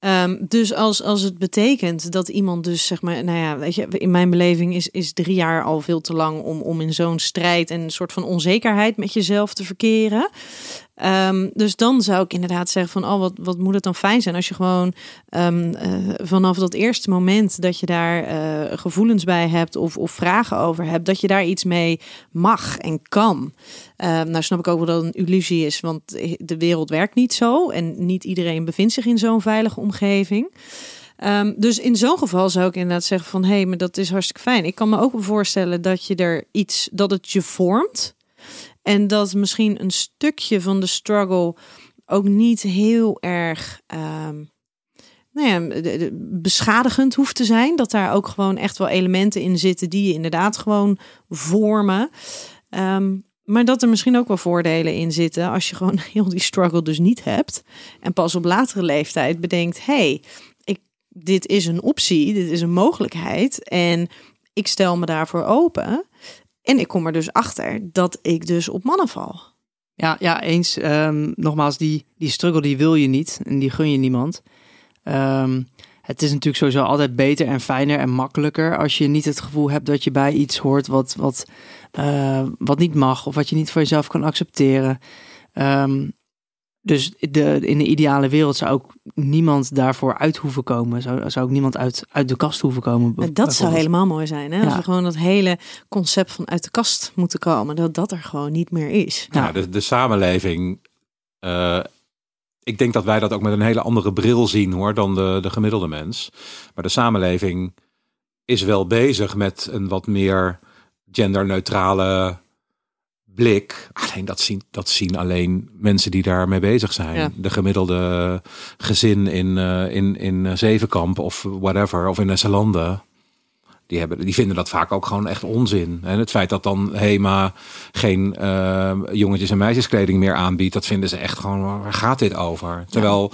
Um, dus als, als het betekent dat iemand dus zeg maar, nou ja, weet je, in mijn beleving is, is drie jaar al veel te lang om, om in zo'n strijd en een soort van onzekerheid met jezelf te verkeren. Um, dus dan zou ik inderdaad zeggen van, oh, wat, wat moet het dan fijn zijn als je gewoon um, uh, vanaf dat eerste moment dat je daar uh, gevoelens bij hebt of, of vragen over hebt, dat je daar iets mee mag en kan. Um, nou snap ik ook wel dat het een illusie is, want de wereld werkt niet zo en niet iedereen bevindt zich in zo'n veilige omgeving. Dus in zo'n geval zou ik inderdaad zeggen van hé, hey, maar dat is hartstikke fijn. Ik kan me ook voorstellen dat je er iets, dat het je vormt. En dat misschien een stukje van de struggle ook niet heel erg um, nou ja, beschadigend hoeft te zijn. Dat daar ook gewoon echt wel elementen in zitten die je inderdaad gewoon vormen. Um, maar dat er misschien ook wel voordelen in zitten als je gewoon heel die struggle dus niet hebt. En pas op latere leeftijd bedenkt, hey, ik, dit is een optie, dit is een mogelijkheid. En ik stel me daarvoor open. En ik kom er dus achter dat ik dus op mannen val. Ja, ja eens. Um, nogmaals, die, die struggle die wil je niet en die gun je niemand. Um, het is natuurlijk sowieso altijd beter en fijner en makkelijker als je niet het gevoel hebt dat je bij iets hoort wat, wat, eh, wat niet mag of wat je niet voor jezelf kan accepteren. Ehm, dus de, in de ideale wereld zou ook niemand daarvoor uit hoeven komen. Zou, zou ook niemand uit, uit de kast hoeven komen. En dat zou helemaal mooi zijn. Hè? Als we gewoon dat hele concept van uit de kast moeten komen. Dat dat er gewoon niet meer is. Ja, de, de samenleving. eh, ik denk dat wij dat ook met een hele andere bril zien hoor dan de, de gemiddelde mens. Maar de samenleving is wel bezig met een wat meer genderneutrale blik. Alleen dat zien, dat zien alleen mensen die daarmee bezig zijn. Ja. De gemiddelde gezin in, eh, in, in eh, Zevenkamp of whatever, of in Nesselanden. Die, hebben, die vinden dat vaak ook gewoon echt onzin. En het feit dat dan Hema geen eh, jongetjes- en meisjeskleding meer aanbiedt, dat vinden ze echt gewoon, waar gaat dit over? Terwijl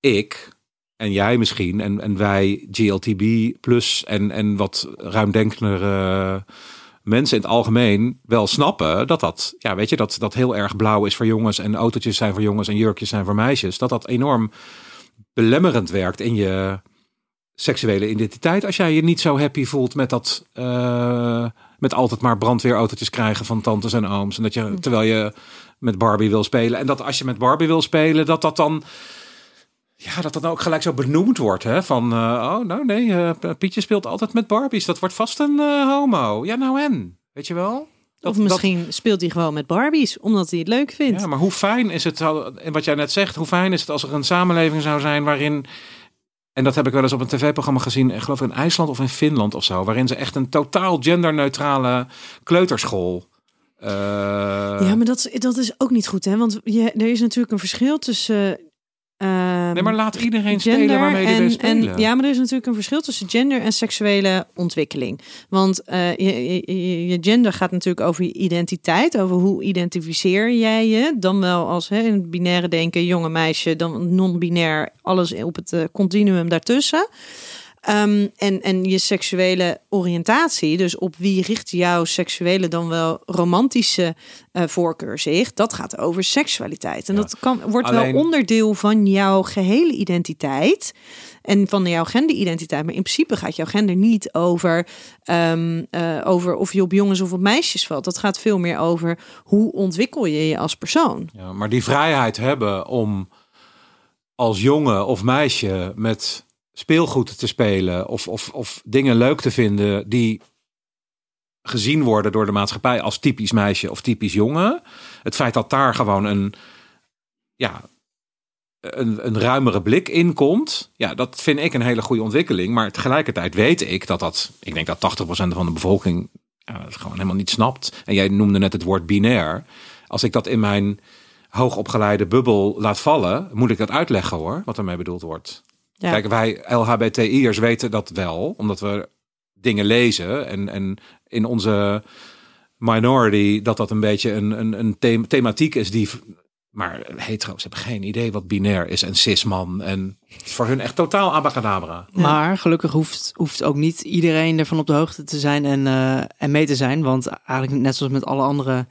ik en jij misschien en, en wij GLTB plus en, en wat ruimdenkendere mensen in het algemeen wel snappen dat dat, ja, weet je, dat dat heel erg blauw is voor jongens en autootjes zijn voor jongens en jurkjes zijn voor meisjes. Dat dat enorm belemmerend werkt in je seksuele identiteit. Als jij je niet zo happy voelt met dat, eh, met altijd maar brandweerautootjes krijgen van tantes en ooms. En dat je, terwijl je met Barbie wil spelen. En dat als je met Barbie wil spelen, dat dat dan, ja, dat dat dan ook gelijk zo benoemd wordt. Hè? Van, eh, oh nou nee, eh, Pietje speelt altijd met Barbies. Dat wordt vast een eh, homo. Ja, nou en? Weet je wel? Dat- of misschien speelt hij gewoon met Barbies, omdat hij het leuk vindt. Ja, maar hoe fijn is het, en wat jij net zegt, hoe fijn is het als er een samenleving zou zijn waarin, en dat heb ik wel eens op een tv-programma gezien, ik geloof in IJsland of in Finland of zo, waarin ze echt een totaal genderneutrale kleuterschool. eh, Ja, maar dat, is- dat is ook niet goed, hè? Want je, er is natuurlijk een verschil tussen. Ehm, nee, maar laat iedereen gender spelen waarmee wil spelen. En, ja, maar er is natuurlijk een verschil tussen gender en seksuele ontwikkeling. Want eh, je, je, je gender gaat natuurlijk over je identiteit, over hoe identificeer jij je. Dan wel als hè, in het binaire denken, jonge meisje, dan non-binair, alles op het eh, continuum daartussen. Ehm, en, en je seksuele oriëntatie, dus op wie richt jouw seksuele dan wel romantische eh, voorkeur zich, dat gaat over seksualiteit. En Ja. dat kan, wordt Alleen- wel onderdeel van jouw gehele identiteit en van jouw genderidentiteit. Maar in principe gaat jouw gender niet over, ehm, eh, over of je op jongens of op meisjes valt. Dat gaat veel meer over hoe ontwikkel je je als persoon. Ja, maar die vrijheid hebben om als jongen of meisje met speelgoed te spelen of, of, of dingen leuk te vinden die gezien worden door de maatschappij als typisch meisje of typisch jongen. Het feit dat daar gewoon een, ja, een, een ruimere blik in komt, ja, dat vind ik een hele goede ontwikkeling. Maar tegelijkertijd weet ik dat dat, ik denk dat 80% van de bevolking het gewoon helemaal niet snapt. En jij noemde net het woord binair. Als ik dat in mijn hoogopgeleide bubbel laat vallen, moet ik dat uitleggen hoor, wat ermee bedoeld wordt. Ja. Kijk, wij LHBTI'ers weten dat wel, omdat we dingen lezen en, en in onze minority dat dat een beetje een, een, een thema- thematiek is die. Maar hetero's hebben geen idee wat binair is en cisman. En het is voor hun echt totaal abacadabra. Maar gelukkig hoeft, hoeft ook niet iedereen ervan op de hoogte te zijn en, eh, en mee te zijn. Want eigenlijk net zoals met alle andere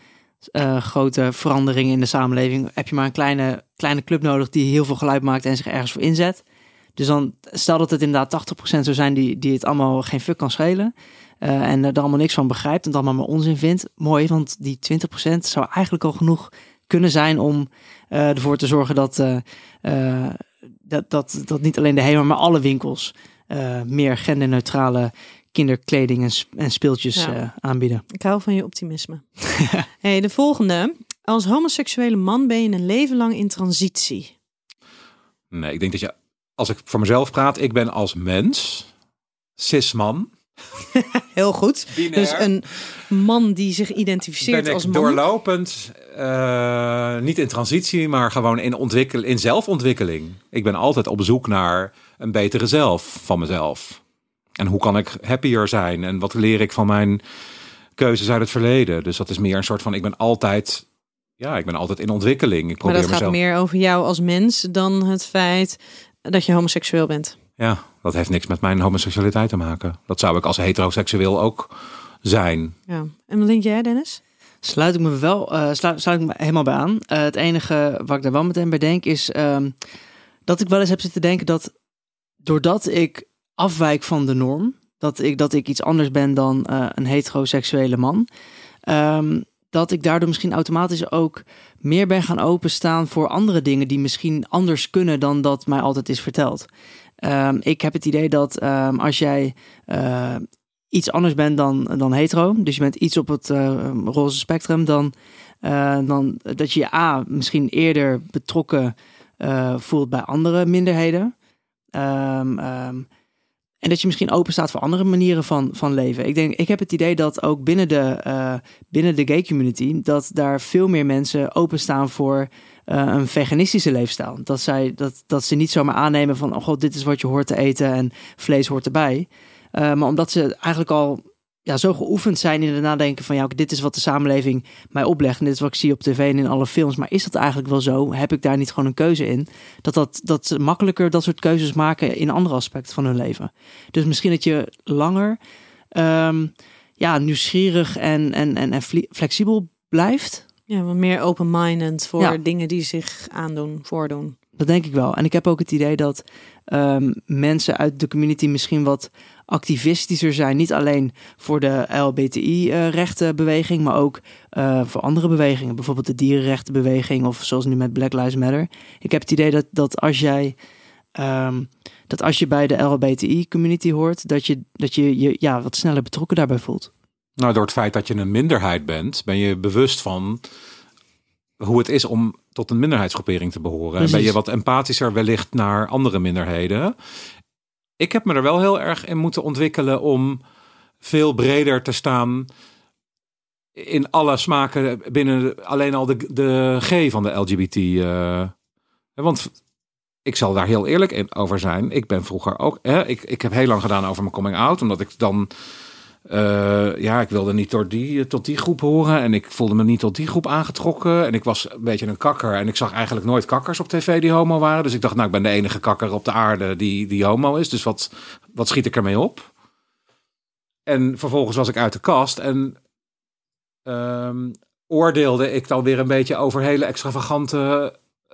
eh, grote veranderingen in de samenleving... heb je maar een kleine, kleine club nodig die heel veel geluid maakt en zich ergens voor inzet. Dus dan stel dat het inderdaad 80% zou zijn die, die het allemaal geen fuck kan schelen... eh, en er allemaal niks van begrijpt en het allemaal maar onzin vindt. Mooi, want die 20% zou eigenlijk al genoeg kunnen zijn om eh, ervoor te zorgen dat... eh, eh, dat, dat, dat niet alleen de HEMA, maar alle winkels eh, meer genderneutrale kinderkleding en, sp- en speeltjes Ja. eh, aanbieden. Ik hou van je optimisme. hey, de volgende. Als homoseksuele man ben je een leven lang in transitie. Nee, ik denk dat je, als ik voor mezelf praat, ik ben als mens, cisman, Heel goed. Binair. Dus een man die zich identificeert ben als man. doorlopend, eh, niet in transitie, maar gewoon in, ontwikkel, in zelfontwikkeling. Ik ben altijd op zoek naar een betere zelf van mezelf. En hoe kan ik happier zijn? En wat leer ik van mijn keuzes uit het verleden? Dus dat is meer een soort van, ik ben altijd, ja, ik ben altijd in ontwikkeling. Ik Maar probeer dat gaat meer over jou als mens dan het feit dat je homoseksueel bent. Ja, dat heeft niks met mijn homoseksualiteit te maken. Dat zou ik als heteroseksueel ook zijn. Ja. En wat denk jij, Dennis? Sluit ik me wel eh, sluit, sluit ik me helemaal bij aan. Eh, het enige wat ik daar wel meteen bij denk is ehm, dat ik wel eens heb zitten denken dat doordat ik afwijk van de norm, dat ik, dat ik iets anders ben dan eh, een heteroseksuele man, ehm, dat ik daardoor misschien automatisch ook meer ben gaan openstaan voor andere dingen die misschien anders kunnen dan dat mij altijd is verteld. Ehm, ik heb het idee dat ehm, als jij eh, iets anders bent dan, dan hetero, dus je bent iets op het uh, roze spectrum, dan, uh, dan dat je je A misschien eerder betrokken voelt bij andere minderheden. Um, en dat je misschien open staat voor andere manieren van, van leven. Ik denk, ik heb het idee dat ook binnen de, uh, binnen de gay community, dat daar veel meer mensen openstaan voor uh, een veganistische leefstijl. Dat, zij, dat, dat ze niet zomaar aannemen van, oh god, dit is wat je hoort te eten en vlees hoort erbij. Uh, maar omdat ze eigenlijk al ja, zo geoefend zijn in het nadenken van ja, dit is wat de samenleving mij oplegt en dit is wat ik zie op tv en in alle films. Maar is dat eigenlijk wel zo? Heb ik daar niet gewoon een keuze in? Dat, dat, dat ze makkelijker dat soort keuzes maken in andere aspecten van hun leven. Dus misschien dat je langer um, ja, nieuwsgierig en, en, en, en flexibel blijft. Ja, wat meer open-minded voor ja. dingen die zich aandoen, voordoen. Dat denk ik wel. En ik heb ook het idee dat um, mensen uit de community misschien wat activistischer zijn. Niet alleen voor de LBTI-rechtenbeweging, maar ook uh, voor andere bewegingen. Bijvoorbeeld de dierenrechtenbeweging of zoals nu met Black Lives Matter. Ik heb het idee dat, dat als jij. Um, dat als je bij de LBTI-community hoort, dat je dat je, je ja, wat sneller betrokken daarbij voelt. Nou, door het feit dat je een minderheid bent, ben je bewust van hoe het is om tot een minderheidsgroepering te behoren. En ben je wat empathischer wellicht naar andere minderheden. Ik heb me er wel heel erg in moeten ontwikkelen om veel breder te staan in alle smaken binnen alleen al de, de G van de LGBT. Uh, want ik zal daar heel eerlijk in over zijn. Ik ben vroeger ook. Hè, ik, ik heb heel lang gedaan over mijn coming out, omdat ik dan uh, ja, ik wilde niet door die, tot die groep horen. En ik voelde me niet tot die groep aangetrokken. En ik was een beetje een kakker. En ik zag eigenlijk nooit kakkers op tv die homo waren. Dus ik dacht, nou, ik ben de enige kakker op de aarde die, die homo is. Dus wat, wat schiet ik ermee op? En vervolgens was ik uit de kast. En um, oordeelde ik dan weer een beetje over hele extravagante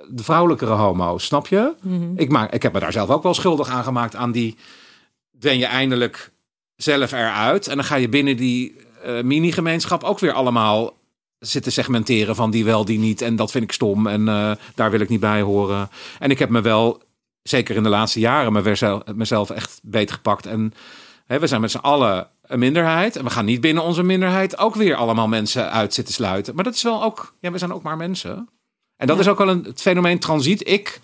de vrouwelijkere homo's. Snap je? Mm -hmm. ik, maak, ik heb me daar zelf ook wel schuldig aan gemaakt aan die... Ben je eindelijk zelf eruit. En dan ga je binnen die uh, mini-gemeenschap ook weer allemaal zitten segmenteren van die wel, die niet. En dat vind ik stom en uh, daar wil ik niet bij horen. En ik heb me wel, zeker in de laatste jaren, mezelf echt beter gepakt. En hè, we zijn met z'n allen een minderheid. En we gaan niet binnen onze minderheid ook weer allemaal mensen uit zitten sluiten. Maar dat is wel ook, ja, we zijn ook maar mensen. En dat ja. is ook wel een, het fenomeen transiet. Ik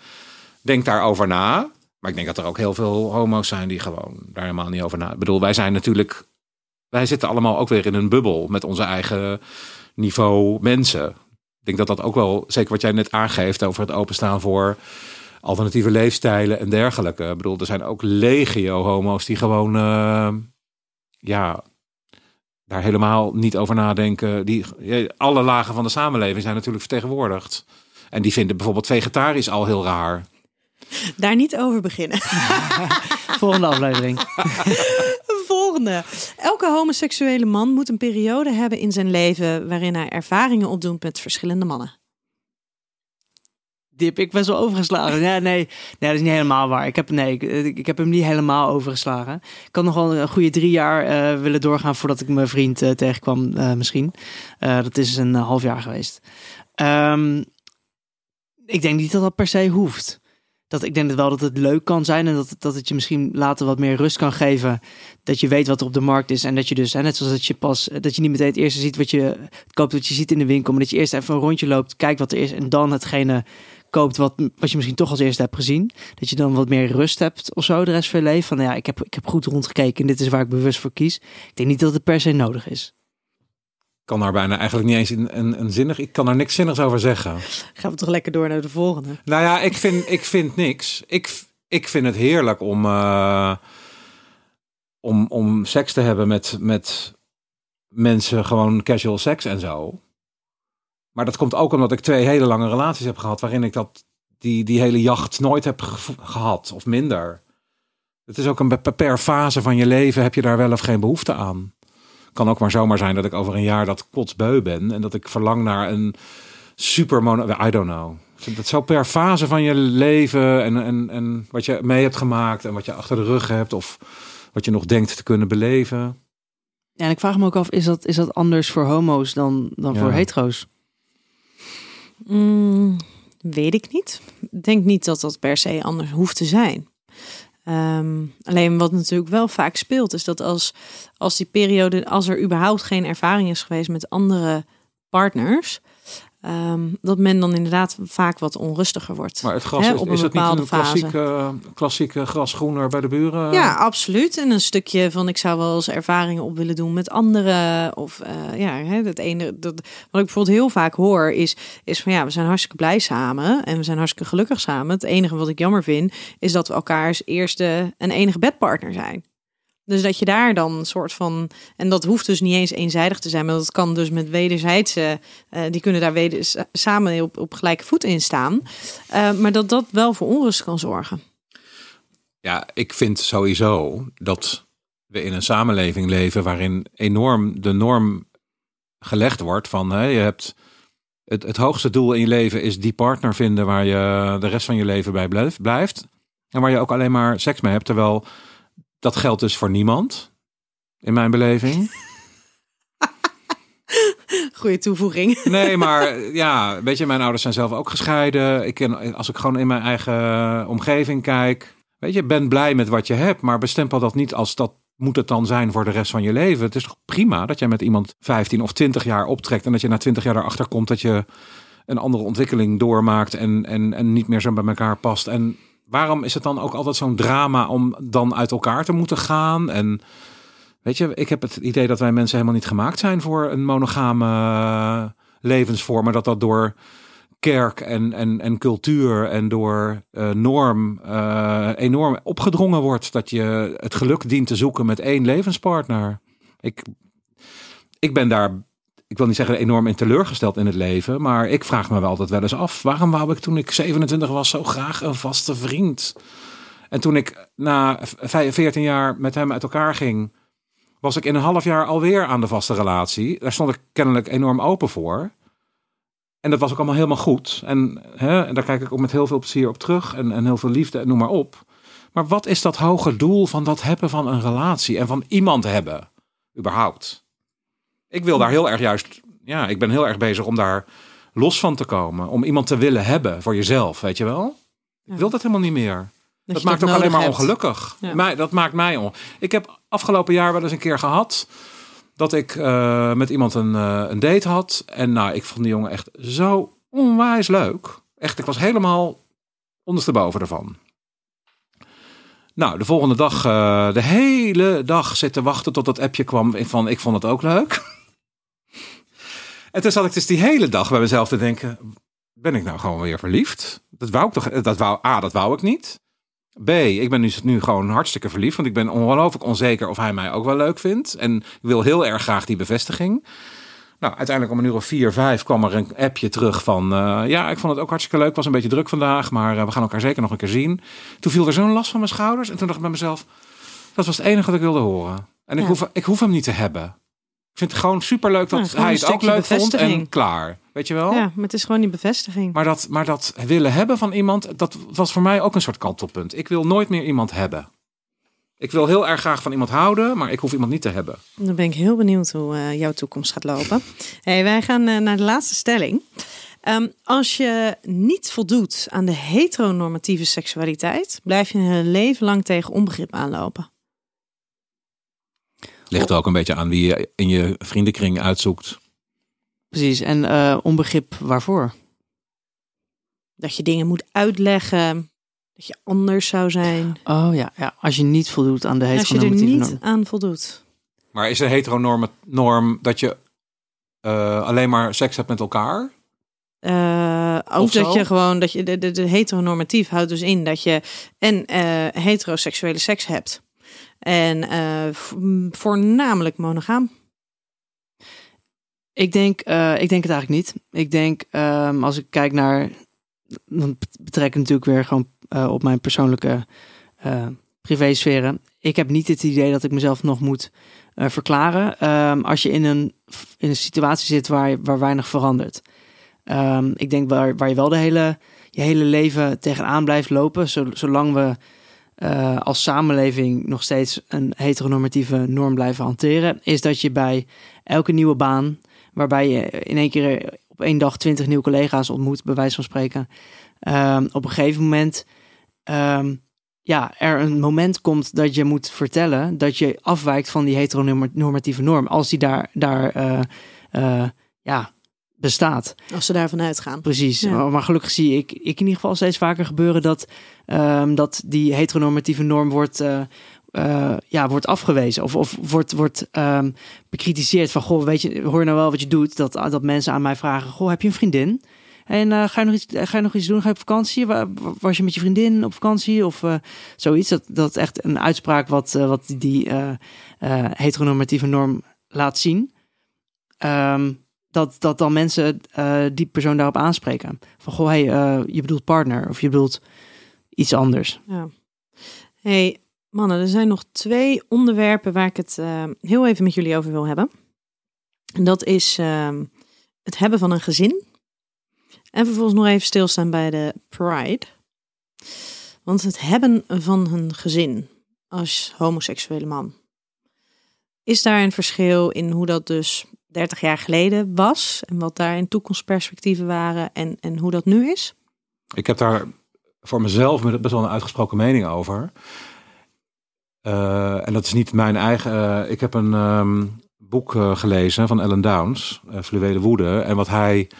denk daarover na. Maar ik denk dat er ook heel veel homo's zijn die gewoon daar helemaal niet over na. Ik bedoel, wij zijn natuurlijk. Wij zitten allemaal ook weer in een bubbel met onze eigen niveau mensen. Ik denk dat dat ook wel, zeker wat jij net aangeeft over het openstaan voor alternatieve leefstijlen en dergelijke. Ik bedoel, er zijn ook legio homo's die gewoon, uh, ja, daar helemaal niet over nadenken. Die, alle lagen van de samenleving zijn natuurlijk vertegenwoordigd. En die vinden bijvoorbeeld vegetarisch al heel raar. Daar niet over beginnen. Volgende aflevering. Volgende. Elke homoseksuele man moet een periode hebben in zijn leven waarin hij ervaringen opdoet met verschillende mannen. Die heb ik best wel overgeslagen. Ja, nee, nee, dat is niet helemaal waar. Ik heb, nee, ik, ik heb hem niet helemaal overgeslagen. Ik kan nog wel een goede drie jaar uh, willen doorgaan voordat ik mijn vriend uh, tegenkwam, uh, misschien. dat is een half jaar geweest. Um, ik denk niet dat dat per se hoeft dat ik denk dat wel dat het leuk kan zijn en dat, dat het je misschien later wat meer rust kan geven. Dat je weet wat er op de markt is en dat je dus, net zoals dat je pas, dat je niet meteen het eerste ziet wat je koopt, wat je ziet in de winkel, maar dat je eerst even een rondje loopt, kijkt wat er is en dan hetgene koopt wat, wat je misschien toch als eerste hebt gezien. Dat je dan wat meer rust hebt of zo de rest van je leven. Van ja, ik heb, ik heb goed rondgekeken en dit is waar ik bewust voor kies. Ik denk niet dat het per se nodig is kan daar bijna eigenlijk niet eens een, een, een zinnig. Ik kan er niks zinnigs over zeggen. Gaan we toch lekker door naar de volgende? Nou ja, ik vind, ik vind niks. Ik, ik vind het heerlijk om, uh, om, om seks te hebben met, met mensen, gewoon casual seks en zo. Maar dat komt ook omdat ik twee hele lange relaties heb gehad, waarin ik dat, die, die hele jacht nooit heb gehad of minder. Het is ook een per fase van je leven heb je daar wel of geen behoefte aan kan ook maar zomaar zijn dat ik over een jaar dat kotsbeu ben. En dat ik verlang naar een super mono... I don't know. Dat zo per fase van je leven en, en, en wat je mee hebt gemaakt en wat je achter de rug hebt of wat je nog denkt te kunnen beleven. Ja, en ik vraag me ook af, is dat, is dat anders voor homo's dan, dan Ja. voor hetero's? Mm, weet ik niet. Ik denk niet dat dat per se anders hoeft te zijn. Ehm, alleen wat natuurlijk wel vaak speelt, is dat als, als die periode, als er überhaupt geen ervaring is geweest met andere partners, ehm, dat men dan inderdaad vaak wat onrustiger wordt. Maar het gras Hè, is, op een is het niet een klassieke, klassieke gras groener bij de buren? Ja, absoluut. En een stukje van ik zou wel eens ervaringen op willen doen met anderen. Of eh, ja, hè, het ene. Dat, wat ik bijvoorbeeld heel vaak hoor is, is van ja, we zijn hartstikke blij samen en we zijn hartstikke gelukkig samen. Het enige wat ik jammer vind, is dat we elkaars eerste en enige bedpartner zijn. Dus dat je daar dan een soort van. En dat hoeft dus niet eens eenzijdig te zijn, maar dat kan dus met wederzijdse. eh, die kunnen daar weder, sa- samen op, op gelijke voet in staan. Eh, maar dat dat wel voor onrust kan zorgen. Ja, ik vind sowieso dat we in een samenleving leven waarin enorm de norm gelegd wordt van je hebt het, het hoogste doel in je leven is die partner vinden waar je de rest van je leven bij blijf- blijft. En waar je ook alleen maar seks mee hebt. Terwijl dat geldt dus voor niemand. In mijn beleving. Goede toevoeging. Nee, maar ja, weet je, mijn ouders zijn zelf ook gescheiden. Ik ken, als ik gewoon in mijn eigen omgeving kijk. Weet je, ben blij met wat je hebt, maar bestempel dat niet als dat moet het dan zijn voor de rest van je leven. Het is toch prima dat jij met iemand 15 of 20 jaar optrekt en dat je na 20 jaar erachter komt dat je een andere ontwikkeling doormaakt en, en, en niet meer zo bij elkaar past. En waarom is het dan ook altijd zo'n drama om dan uit elkaar te moeten gaan? En weet je, ik heb het idee dat wij mensen helemaal niet gemaakt zijn voor een monogame levensvorm, maar dat dat door kerk en, en, en cultuur en door eh, norm eh, enorm opgedrongen wordt dat je het geluk dient te zoeken met één levenspartner. Ik, ik ben daar, ik wil niet zeggen enorm in teleurgesteld in het leven, maar ik vraag me wel altijd wel eens af, waarom wou ik toen ik 27 was zo graag een vaste vriend? En toen ik na vijf- 14 jaar met hem uit elkaar ging, was ik in een half jaar alweer aan de vaste relatie. Daar stond ik kennelijk enorm open voor. En dat was ook allemaal helemaal goed. En, hè, en daar kijk ik ook met heel veel plezier op terug. En, en heel veel liefde en noem maar op. Maar wat is dat hoge doel van dat hebben van een relatie? En van iemand hebben, überhaupt? Ik wil daar heel erg juist... Ja, ik ben heel erg bezig om daar los van te komen. Om iemand te willen hebben voor jezelf, weet je wel? Ik wil dat helemaal niet meer. Dat, maakt ook alleen maar hebt. ongelukkig. Ja. Mij, dat maakt mij on. Ik heb afgelopen jaar wel eens een keer gehad dat ik eh, met iemand een, eh, een date had. En nou, ik vond die jongen echt zo onwijs leuk. Echt, ik was helemaal ondersteboven ervan. Nou, de volgende dag, eh, de hele dag zitten wachten tot dat appje kwam van ik vond het ook leuk. en toen zat ik dus die hele dag bij mezelf te denken, ben ik nou gewoon weer verliefd? Dat wou ik toch, dat wou, A, dat wou ik niet. B, ik ben nu, nu gewoon hartstikke verliefd, want ik ben ongelooflijk onzeker of hij mij ook wel leuk vindt. En ik wil heel erg graag die bevestiging. Nou, uiteindelijk om een uur of vier, vijf kwam er een appje terug van... eh, ja, ik vond het ook hartstikke leuk, was een beetje druk vandaag... maar eh, we gaan elkaar zeker nog een keer zien. Toen viel er zo'n last van mijn schouders. En toen dacht ik bij mezelf, dat was het enige wat ik wilde horen. En ik, Ja. hoef, ik hoef hem niet te hebben. Ik vind het gewoon superleuk dat Ja, hij het ook leuk vond en klaar. Weet je wel? Ja, maar het is gewoon die bevestiging. Maar dat, maar dat willen hebben van iemand, dat was voor mij ook een soort kantelpunt. Ik wil nooit meer iemand hebben. Ik wil heel erg graag van iemand houden, maar ik hoef iemand niet te hebben. Dan ben ik heel benieuwd hoe eh, jouw toekomst gaat lopen. Hey, wij gaan eh, naar de laatste stelling. Ehm, als je niet voldoet aan de heteronormatieve seksualiteit, blijf je een leven lang tegen onbegrip aanlopen. Ligt er ook een beetje aan wie je in je vriendenkring uitzoekt. Precies, en eh, onbegrip waarvoor? Dat je dingen moet uitleggen, dat je anders zou zijn. Oh ja, ja, als je niet voldoet aan de Als je er heteronormatieve niet norm. aan voldoet. Maar is de heteronorm norm dat je eh, alleen maar seks hebt met elkaar? Eh, ook Of zo? dat je gewoon, dat je de, de, de heteronormatief houdt dus in dat je en eh, heteroseksuele seks hebt. En eh, voornamelijk monogaam. Ik denk, eh, ik denk het eigenlijk niet. Ik denk, ehm, als ik kijk naar, dan betrek ik natuurlijk weer gewoon eh, op mijn persoonlijke eh privésferen. Ik heb niet het idee dat ik mezelf nog moet verklaren. Ehm, als je in een, in een situatie zit waar, waar weinig verandert. Ehm, ik denk waar, waar je wel de hele, je hele leven tegenaan blijft lopen, zolang we uh, als samenleving nog steeds een heteronormatieve norm blijven hanteren, is dat je bij elke nieuwe baan, waarbij je in één keer op één dag twintig nieuwe collega's ontmoet, bij wijze van spreken, um, op een gegeven moment um, ja, er een moment komt dat je moet vertellen dat je afwijkt van die heteronormatieve norm, als die daar, daar uh, uh, ja, bestaat. Als ze daarvan uitgaan. Precies. Maar gelukkig zie ik, ik in ieder geval steeds vaker gebeuren dat, um, dat die heteronormatieve norm wordt, uh, uh, ja, wordt afgewezen. Of, of wordt, wordt um, bekritiseerd van, goh, weet je, hoor je nou wel wat je doet? Dat, dat mensen aan mij vragen, goh, heb je een vriendin? En uh, ga, je nog iets, ga je nog iets doen? Ga je op vakantie? Was je met je vriendin op vakantie? Of uh, zoiets. Dat, dat echt een uitspraak wat, uh, wat die heteronormatieve norm laat zien. Um, dat, dat dan mensen uh, die persoon daarop aanspreken. Van goh, hey, uh, je bedoelt partner of je bedoelt iets anders. Ja. Hey, mannen, er zijn nog twee onderwerpen waar ik het uh, heel even met jullie over wil hebben. En dat is ehm, het hebben van een gezin. En vervolgens nog even stilstaan bij de pride. Want het hebben van een gezin als homoseksuele man. Is daar een verschil in hoe dat dus 30 jaar geleden was en wat daar in toekomstperspectieven waren en, en hoe dat nu is? Ik heb daar voor mezelf best wel een uitgesproken mening over. Uh, en dat is niet mijn eigen. Uh, ik heb een um, boek uh, gelezen van Ellen Downs, Fluwele Woede. En wat hij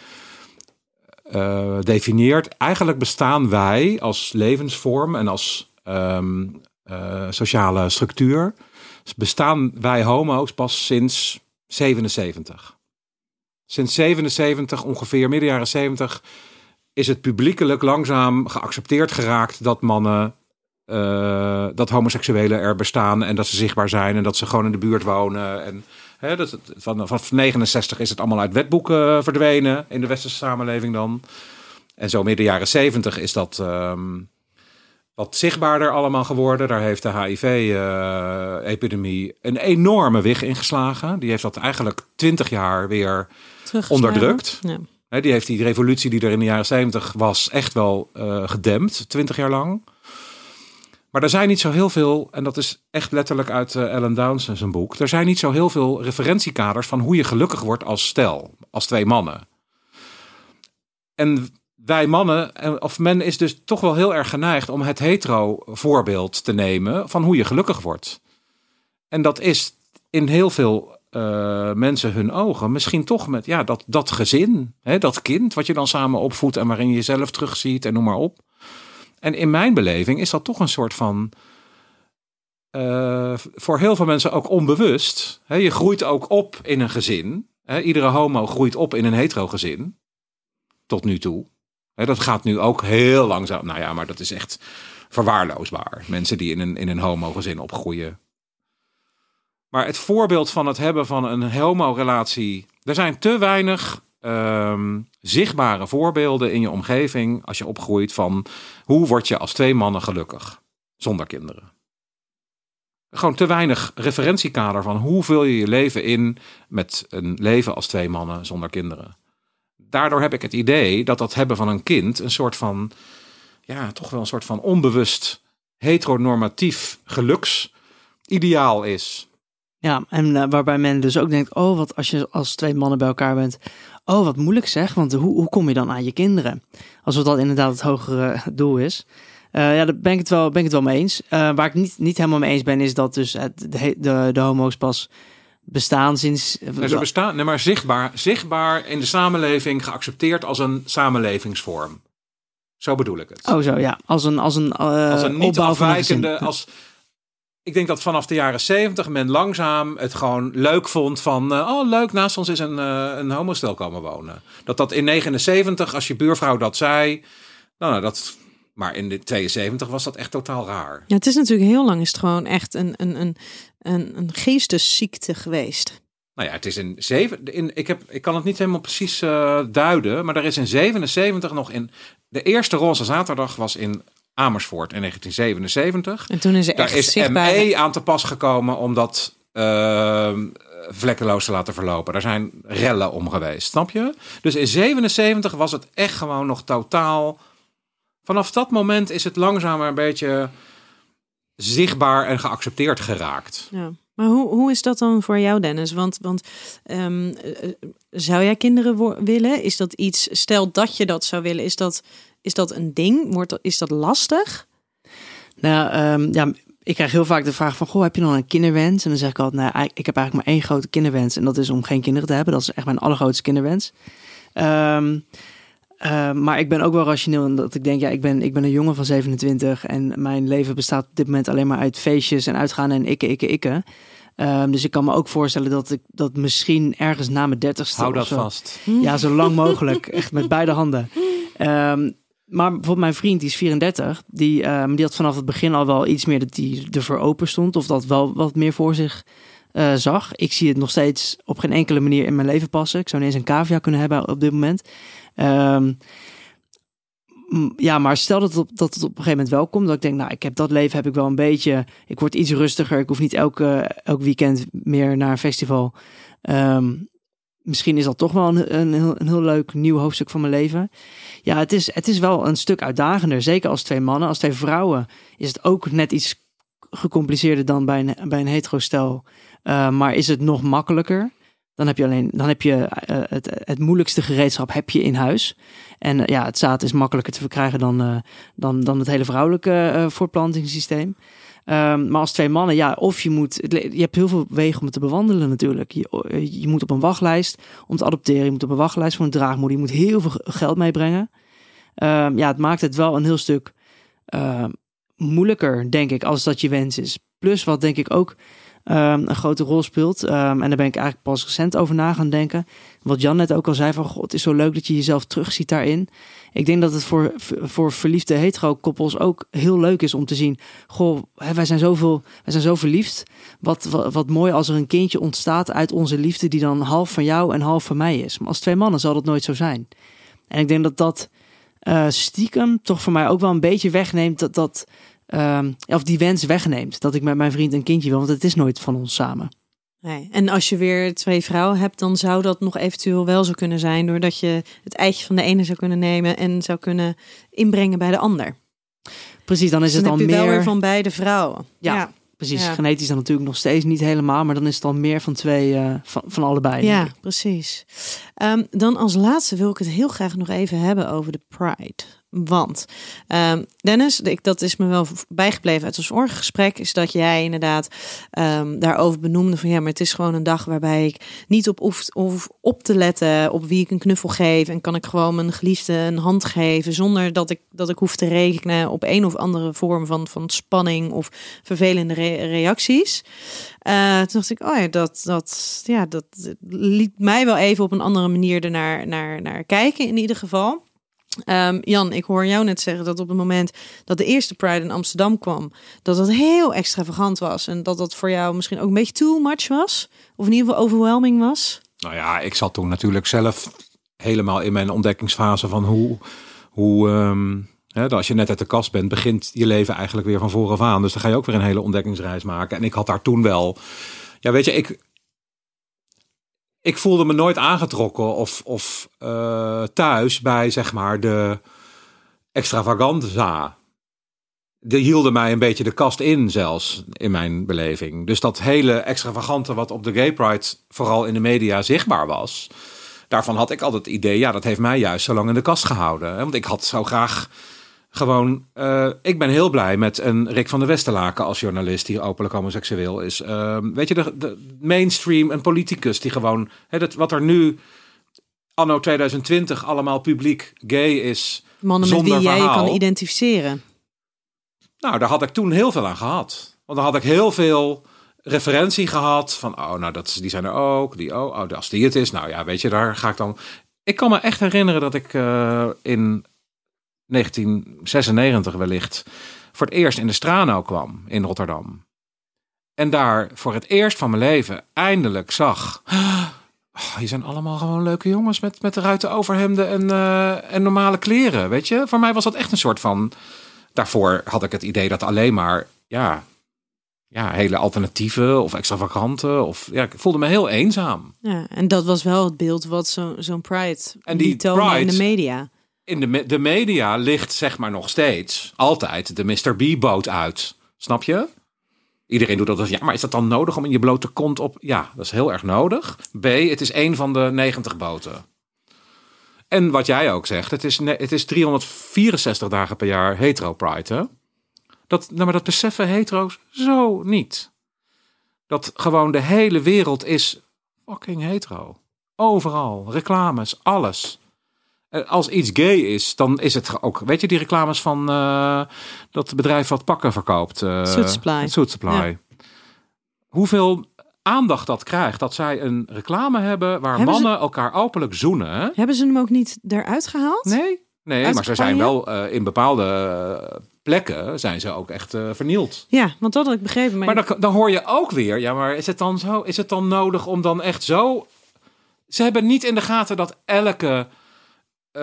definieert, eigenlijk bestaan wij als levensvorm en als um, sociale structuur, bestaan wij homo's pas sinds 77. Sinds 77, ongeveer midden jaren 70, is het publiekelijk langzaam geaccepteerd geraakt dat mannen, uh, dat homoseksuelen er bestaan en dat ze zichtbaar zijn en dat ze gewoon in de buurt wonen. En hè, dat, van, van 69 is het allemaal uit wetboeken verdwenen in de westerse samenleving dan. En zo midden jaren 70 is dat. Um, wat zichtbaarder allemaal geworden. Daar heeft de HIV-epidemie een enorme wig ingeslagen. Die heeft dat eigenlijk twintig jaar weer onderdrukt. Ja. die heeft die revolutie die er in de jaren 70 was echt wel uh, gedempt, twintig jaar lang. Maar er zijn niet zo heel veel, en dat is echt letterlijk uit uh, Ellen Downs zijn boek. Er zijn niet zo heel veel referentiekaders van hoe je gelukkig wordt als stel, als twee mannen. En wij mannen, of men is dus toch wel heel erg geneigd om het hetero voorbeeld te nemen van hoe je gelukkig wordt. En dat is in heel veel uh, mensen hun ogen misschien toch met ja, dat, dat gezin, hè, dat kind wat je dan samen opvoedt en waarin je jezelf terugziet en noem maar op. En in mijn beleving is dat toch een soort van. Uh, voor heel veel mensen ook onbewust. Je groeit ook op in een gezin. Iedere homo groeit op in een hetero gezin. Tot nu toe dat gaat nu ook heel langzaam. Nou ja, maar dat is echt verwaarloosbaar. Mensen die in een, in een homo-gezin opgroeien. Maar het voorbeeld van het hebben van een homo-relatie. Er zijn te weinig um, zichtbare voorbeelden in je omgeving. als je opgroeit van hoe word je als twee mannen gelukkig zonder kinderen. Gewoon te weinig referentiekader van hoe vul je je leven in met een leven als twee mannen zonder kinderen daardoor heb ik het idee dat dat hebben van een kind een soort van, ja, toch wel een soort van onbewust heteronormatief geluksideaal is. Ja, en uh, waarbij men dus ook denkt, oh, wat als je als twee mannen bij elkaar bent, oh, wat moeilijk zeg, want hoe, hoe kom je dan aan je kinderen? Alsof dat inderdaad het hogere doel is. Uh, ja, daar ben ik het wel, ben ik het wel mee eens. Uh, waar ik niet, niet helemaal mee eens ben, is dat dus het, de, de homo's pas bestaan sinds. Nee, ze bestaan, nee, maar zichtbaar, zichtbaar in de samenleving geaccepteerd als een samenlevingsvorm. Zo bedoel ik het. Oh, zo ja. Als een, als een, uh, als een niet afwijkende. Als, ik denk dat vanaf de jaren zeventig men langzaam het gewoon leuk vond van... Uh, oh, leuk, naast ons is een, uh, een homostel komen wonen. Dat dat in 79, als je buurvrouw dat zei... Nou, dat maar in de 72 was dat echt totaal raar. Ja, het is natuurlijk heel lang is het gewoon echt een, een, een, een, een geestesziekte geweest. Nou ja, het is in zeven. In, ik, heb, ik kan het niet helemaal precies uh, duiden, maar er is in 77 nog in. De eerste roze zaterdag was in Amersfoort in 1977. En toen is er Daar echt is zichtbaar... ME aan te pas gekomen omdat uh, vlekkeloos te laten verlopen. Daar zijn rellen om geweest, snap je? Dus in 77 was het echt gewoon nog totaal. Vanaf dat moment is het langzaam een beetje zichtbaar en geaccepteerd geraakt. Ja. Maar hoe, hoe is dat dan voor jou, Dennis? Want, want ehm, eh, zou jij kinderen willen? Is dat iets, stel dat je dat zou willen, is dat, is dat een ding? Wordt dat, is dat lastig? Nou, ehm, ja, ik krijg heel vaak de vraag van, goh, heb je dan een kinderwens? En dan zeg ik altijd, nou, ik heb eigenlijk maar één grote kinderwens. En dat is om geen kinderen te hebben. Dat is echt mijn allergrootste kinderwens. Ehm, eh, maar ik ben ook wel rationeel in dat ik denk, ja, ik ben, ik ben een jongen van 27 en mijn leven bestaat op dit moment alleen maar uit feestjes en uitgaan en ikke, ikke, ikke. Ehm, dus ik kan me ook voorstellen dat ik dat misschien ergens na mijn dertigste Hou dat zo- vast. Ja, zo lang mogelijk. Echt met beide handen. Ehm, maar bijvoorbeeld mijn vriend, die is 34. Die, ehm, die had vanaf het begin al wel iets meer dat hij ervoor open stond. Of dat wel wat meer voor zich eh, zag. Ik zie het nog steeds op geen enkele manier in mijn leven passen. Ik zou ineens een cavia kunnen hebben op dit moment. Ehm, ja, maar stel dat het, op, dat het op een gegeven moment wel komt. Dat ik denk, nou, ik heb dat leven heb ik wel een beetje. Ik word iets rustiger. Ik hoef niet elke, elk weekend meer naar een festival. Ehm, misschien is dat toch wel een, een, heel, een heel leuk nieuw hoofdstuk van mijn leven. Ja, het is, het is wel een stuk uitdagender. Zeker als twee mannen. Als twee vrouwen is het ook net iets gecompliceerder dan bij een, bij een hetero stel. Eh, maar is het nog makkelijker? Dan heb je alleen dan heb je eh, het, het moeilijkste gereedschap heb je in huis. En eh, ja, het zaad is makkelijker te verkrijgen dan, dan, dan het hele vrouwelijke voortplantingssysteem. Ehm, maar als twee mannen, ja, of je moet, je hebt heel veel wegen om het te bewandelen natuurlijk. Je, je moet op een wachtlijst om te adopteren, je moet op een wachtlijst voor een draagmoeder, je moet heel veel geld meebrengen. Ehm, ja, het maakt het wel een heel stuk eh, moeilijker, denk ik, als dat je wens is. Plus wat denk ik ook ehm, een grote rol speelt, ehm, en daar ben ik eigenlijk pas recent over na gaan denken. Wat Jan net ook al zei van, god, het is zo leuk dat je jezelf terugziet daarin. Ik denk dat het voor, voor verliefde hetero-koppels ook heel leuk is om te zien. Goh, wij zijn zoveel, wij zijn zo verliefd. Wat, wat, wat mooi als er een kindje ontstaat uit onze liefde, die dan half van jou en half van mij is. Maar als twee mannen zal dat nooit zo zijn. En ik denk dat dat eh, stiekem toch voor mij ook wel een beetje wegneemt dat dat. Ehm, of die wens wegneemt. Dat ik met mijn vriend een kindje wil, want het is nooit van ons samen. Nee. En als je weer twee vrouwen hebt, dan zou dat nog eventueel wel zo kunnen zijn, doordat je het eitje van de ene zou kunnen nemen en zou kunnen inbrengen bij de ander. Precies, dan is Dus het dan al je wel meer. weer van beide vrouwen. Ja. Precies, Ja. genetisch dan natuurlijk nog steeds niet helemaal, maar dan is het al meer van twee, eh, van, van allebei. Ja, precies. Ehm, dan als laatste wil ik het heel graag nog even hebben over de Pride. Want ehm, Dennis, ik, dat is me wel bijgebleven uit ons vorige gesprek, is dat jij inderdaad ehm, daarover benoemde van ja, maar het is gewoon een dag waarbij ik niet op hoef, op te letten op wie ik een knuffel geef en kan ik gewoon mijn geliefde een hand geven zonder dat ik dat ik hoef te rekenen op een of andere vorm van, van spanning of vervelende re- reacties. Eh, toen dacht ik, oh ja, dat, dat, ja, dat liet mij wel even op een andere manier ernaar naar, naar kijken in ieder geval. Ehm, Jan, ik hoor jou net zeggen dat op het moment dat de eerste Pride in Amsterdam kwam, dat dat heel extravagant was. En dat dat voor jou misschien ook een beetje too much was. Of in ieder geval overwhelming was. Nou ja, ik zat toen natuurlijk zelf helemaal in mijn ontdekkingsfase van hoe, hoe ehm, als je net uit de kast bent, begint je leven eigenlijk weer van vooraf aan. Dus dan ga je ook weer een hele ontdekkingsreis maken. En ik had daar toen wel, ja weet je, ik, ik voelde me nooit aangetrokken of, of eh, thuis bij zeg maar de extravaganza. Die hielden mij een beetje de kast in zelfs, in mijn beleving. Dus dat hele extravagante wat op de Gay Pride vooral in de media zichtbaar was. Daarvan had ik altijd het idee, ja, dat heeft mij juist zo lang in de kast gehouden. Hè? Want ik had zo graag gewoon... eh, ik ben heel blij met een Rick van der Westerlaken als journalist die openlijk homoseksueel is. Ehm, weet je, de, de mainstream, een politicus die gewoon... Hè, dat, wat er nu anno 2020 allemaal publiek gay is... Mannen met Zonder wie jij je verhaal. kan identificeren. Nou, daar had ik toen heel veel aan gehad. Want dan had ik heel veel referentie gehad van, oh, nou, dat, die zijn er ook. Die, oh, oh, als die het is, nou ja, weet je, daar ga ik dan. Ik kan me echt herinneren dat ik eh, in 1996 wellicht voor het eerst in de Strano kwam in Rotterdam. En daar voor het eerst van mijn leven eindelijk zag. Oh, hier zijn allemaal gewoon leuke jongens met, met de ruiten overhemden en, eh, en normale kleren. Weet je, voor mij was dat echt een soort van daarvoor had ik het idee dat alleen maar, ja, ja, hele alternatieve of extravagante. Of, ja, ik voelde me heel eenzaam. Ja, en dat was wel het beeld wat zo- zo'n Pride En die tonen in de media. In de, de media ligt zeg maar nog steeds altijd de Mr. B-boot uit. Snap je? Iedereen doet dat. Ja, maar is dat dan nodig om in je blote kont op... Ja, dat is heel erg nodig. B, het is één van de 90 boten. En wat jij ook zegt, het is, het is 364 dagen per jaar hetero pride, hè? Dat, nou, maar dat beseffen hetero's zo niet. Dat gewoon de hele wereld is fucking hetero. Overal, reclames, alles. Eh, Als iets gay is, dan is het ook... Weet je die reclames van eh, dat bedrijf wat pakken verkoopt? eh, Suit Supply. Suit Supply. Ja. Hoeveel aandacht dat krijgt. Dat zij een reclame hebben waar Hebben ze- mannen elkaar openlijk zoenen. Hebben ze hem ook niet eruit gehaald? Nee, nee Uit maar ze zijn wel eh, in bepaalde eh, plekken zijn ze ook echt eh, vernield. Ja, want dat had ik begrepen. Maar, Maar dan, dan hoor je ook weer, ja, maar is het dan zo? Is het dan nodig om dan echt zo? Ze hebben niet in de gaten dat elke eh,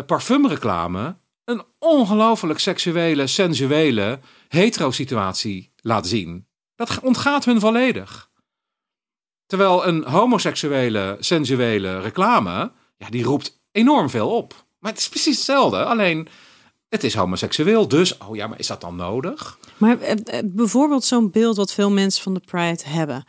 parfumreclame een ongelooflijk seksuele, sensuele, hetero situatie laat zien. Dat ontgaat hun volledig. Terwijl een homoseksuele, sensuele reclame, ja, die roept enorm veel op. Maar het is precies hetzelfde, alleen het is homoseksueel. Dus, oh ja, maar is dat dan nodig? Maar eh, eh, bijvoorbeeld zo'n beeld wat veel mensen van de Pride hebben.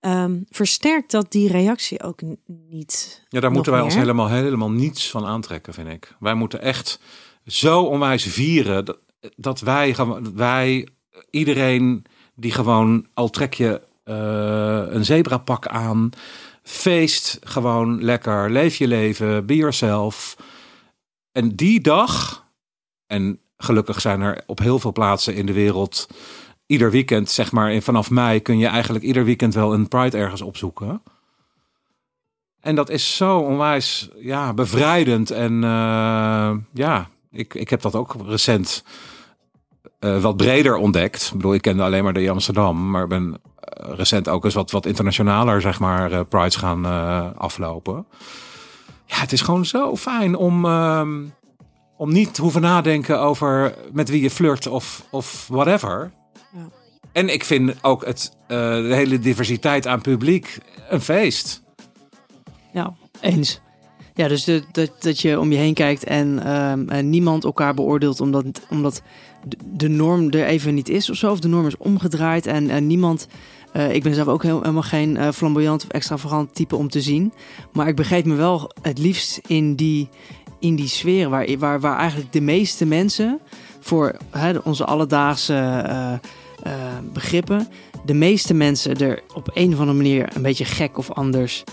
Ehm, versterkt dat die reactie ook niet? Ja, daar moeten wij ons helemaal, helemaal niets van aantrekken, vind ik. Wij moeten echt zo onwijs vieren dat, dat wij, wij, iedereen die gewoon, al trek je eh, een zebrapak aan, feest gewoon lekker, leef je leven, be yourself. En die dag, en gelukkig zijn er op heel veel plaatsen in de wereld, ieder weekend, zeg maar, vanaf mei kun je eigenlijk ieder weekend wel een Pride ergens opzoeken. En dat is zo onwijs ja, bevrijdend. En eh, ja, ik, ik heb dat ook recent eh, wat breder ontdekt. Ik bedoel, ik kende alleen maar de Amsterdam. Maar ben eh, recent ook eens wat, wat internationaler, zeg maar, prides gaan aflopen. Ja, het is gewoon zo fijn om, ehm, om niet te hoeven nadenken over met wie je flirt of, of whatever. En ik vind ook het, eh, de hele diversiteit aan publiek een feest. Ja, eens. Ja, dus dat, dat je om je heen kijkt en, ehm, niemand elkaar beoordeelt omdat, omdat de, norm er even niet is of zo. Of de norm is omgedraaid en, niemand... eh, ik ben zelf ook helemaal geen eh, flamboyant of extravagant type om te zien. Maar ik begreep me wel het liefst in die, in die sfeer waar, waar, waar eigenlijk de meeste mensen voor hè, onze alledaagse eh, begrippen... de meeste mensen er op een of andere manier een beetje gek of anders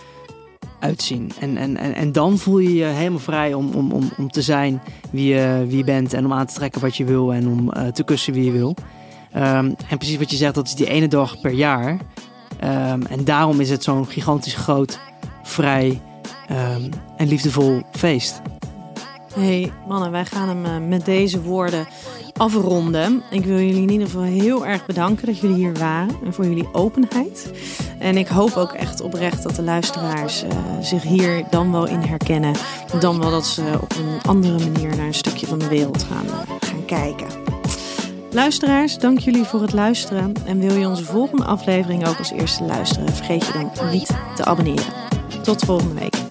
uitzien. En, en, en, en dan voel je je helemaal vrij om, om, om, om te zijn wie je, wie je bent. En om aan te trekken wat je wil. En om eh, te kussen wie je wil. Ehm, en precies wat je zegt, dat is die ene dag per jaar. Ehm, en daarom is het zo'n gigantisch groot, vrij ehm, en liefdevol feest. Hey, mannen, wij gaan hem eh, met deze woorden afronden. Ik wil jullie in ieder geval heel erg bedanken dat jullie hier waren en voor jullie openheid. En ik hoop ook echt oprecht dat de luisteraars eh, zich hier dan wel in herkennen. Dan wel dat ze op een andere manier naar een stukje van de wereld gaan, eh, gaan kijken. Luisteraars, dank jullie voor het luisteren. En wil je onze volgende aflevering ook als eerste luisteren, vergeet je dan niet te abonneren. Tot volgende week.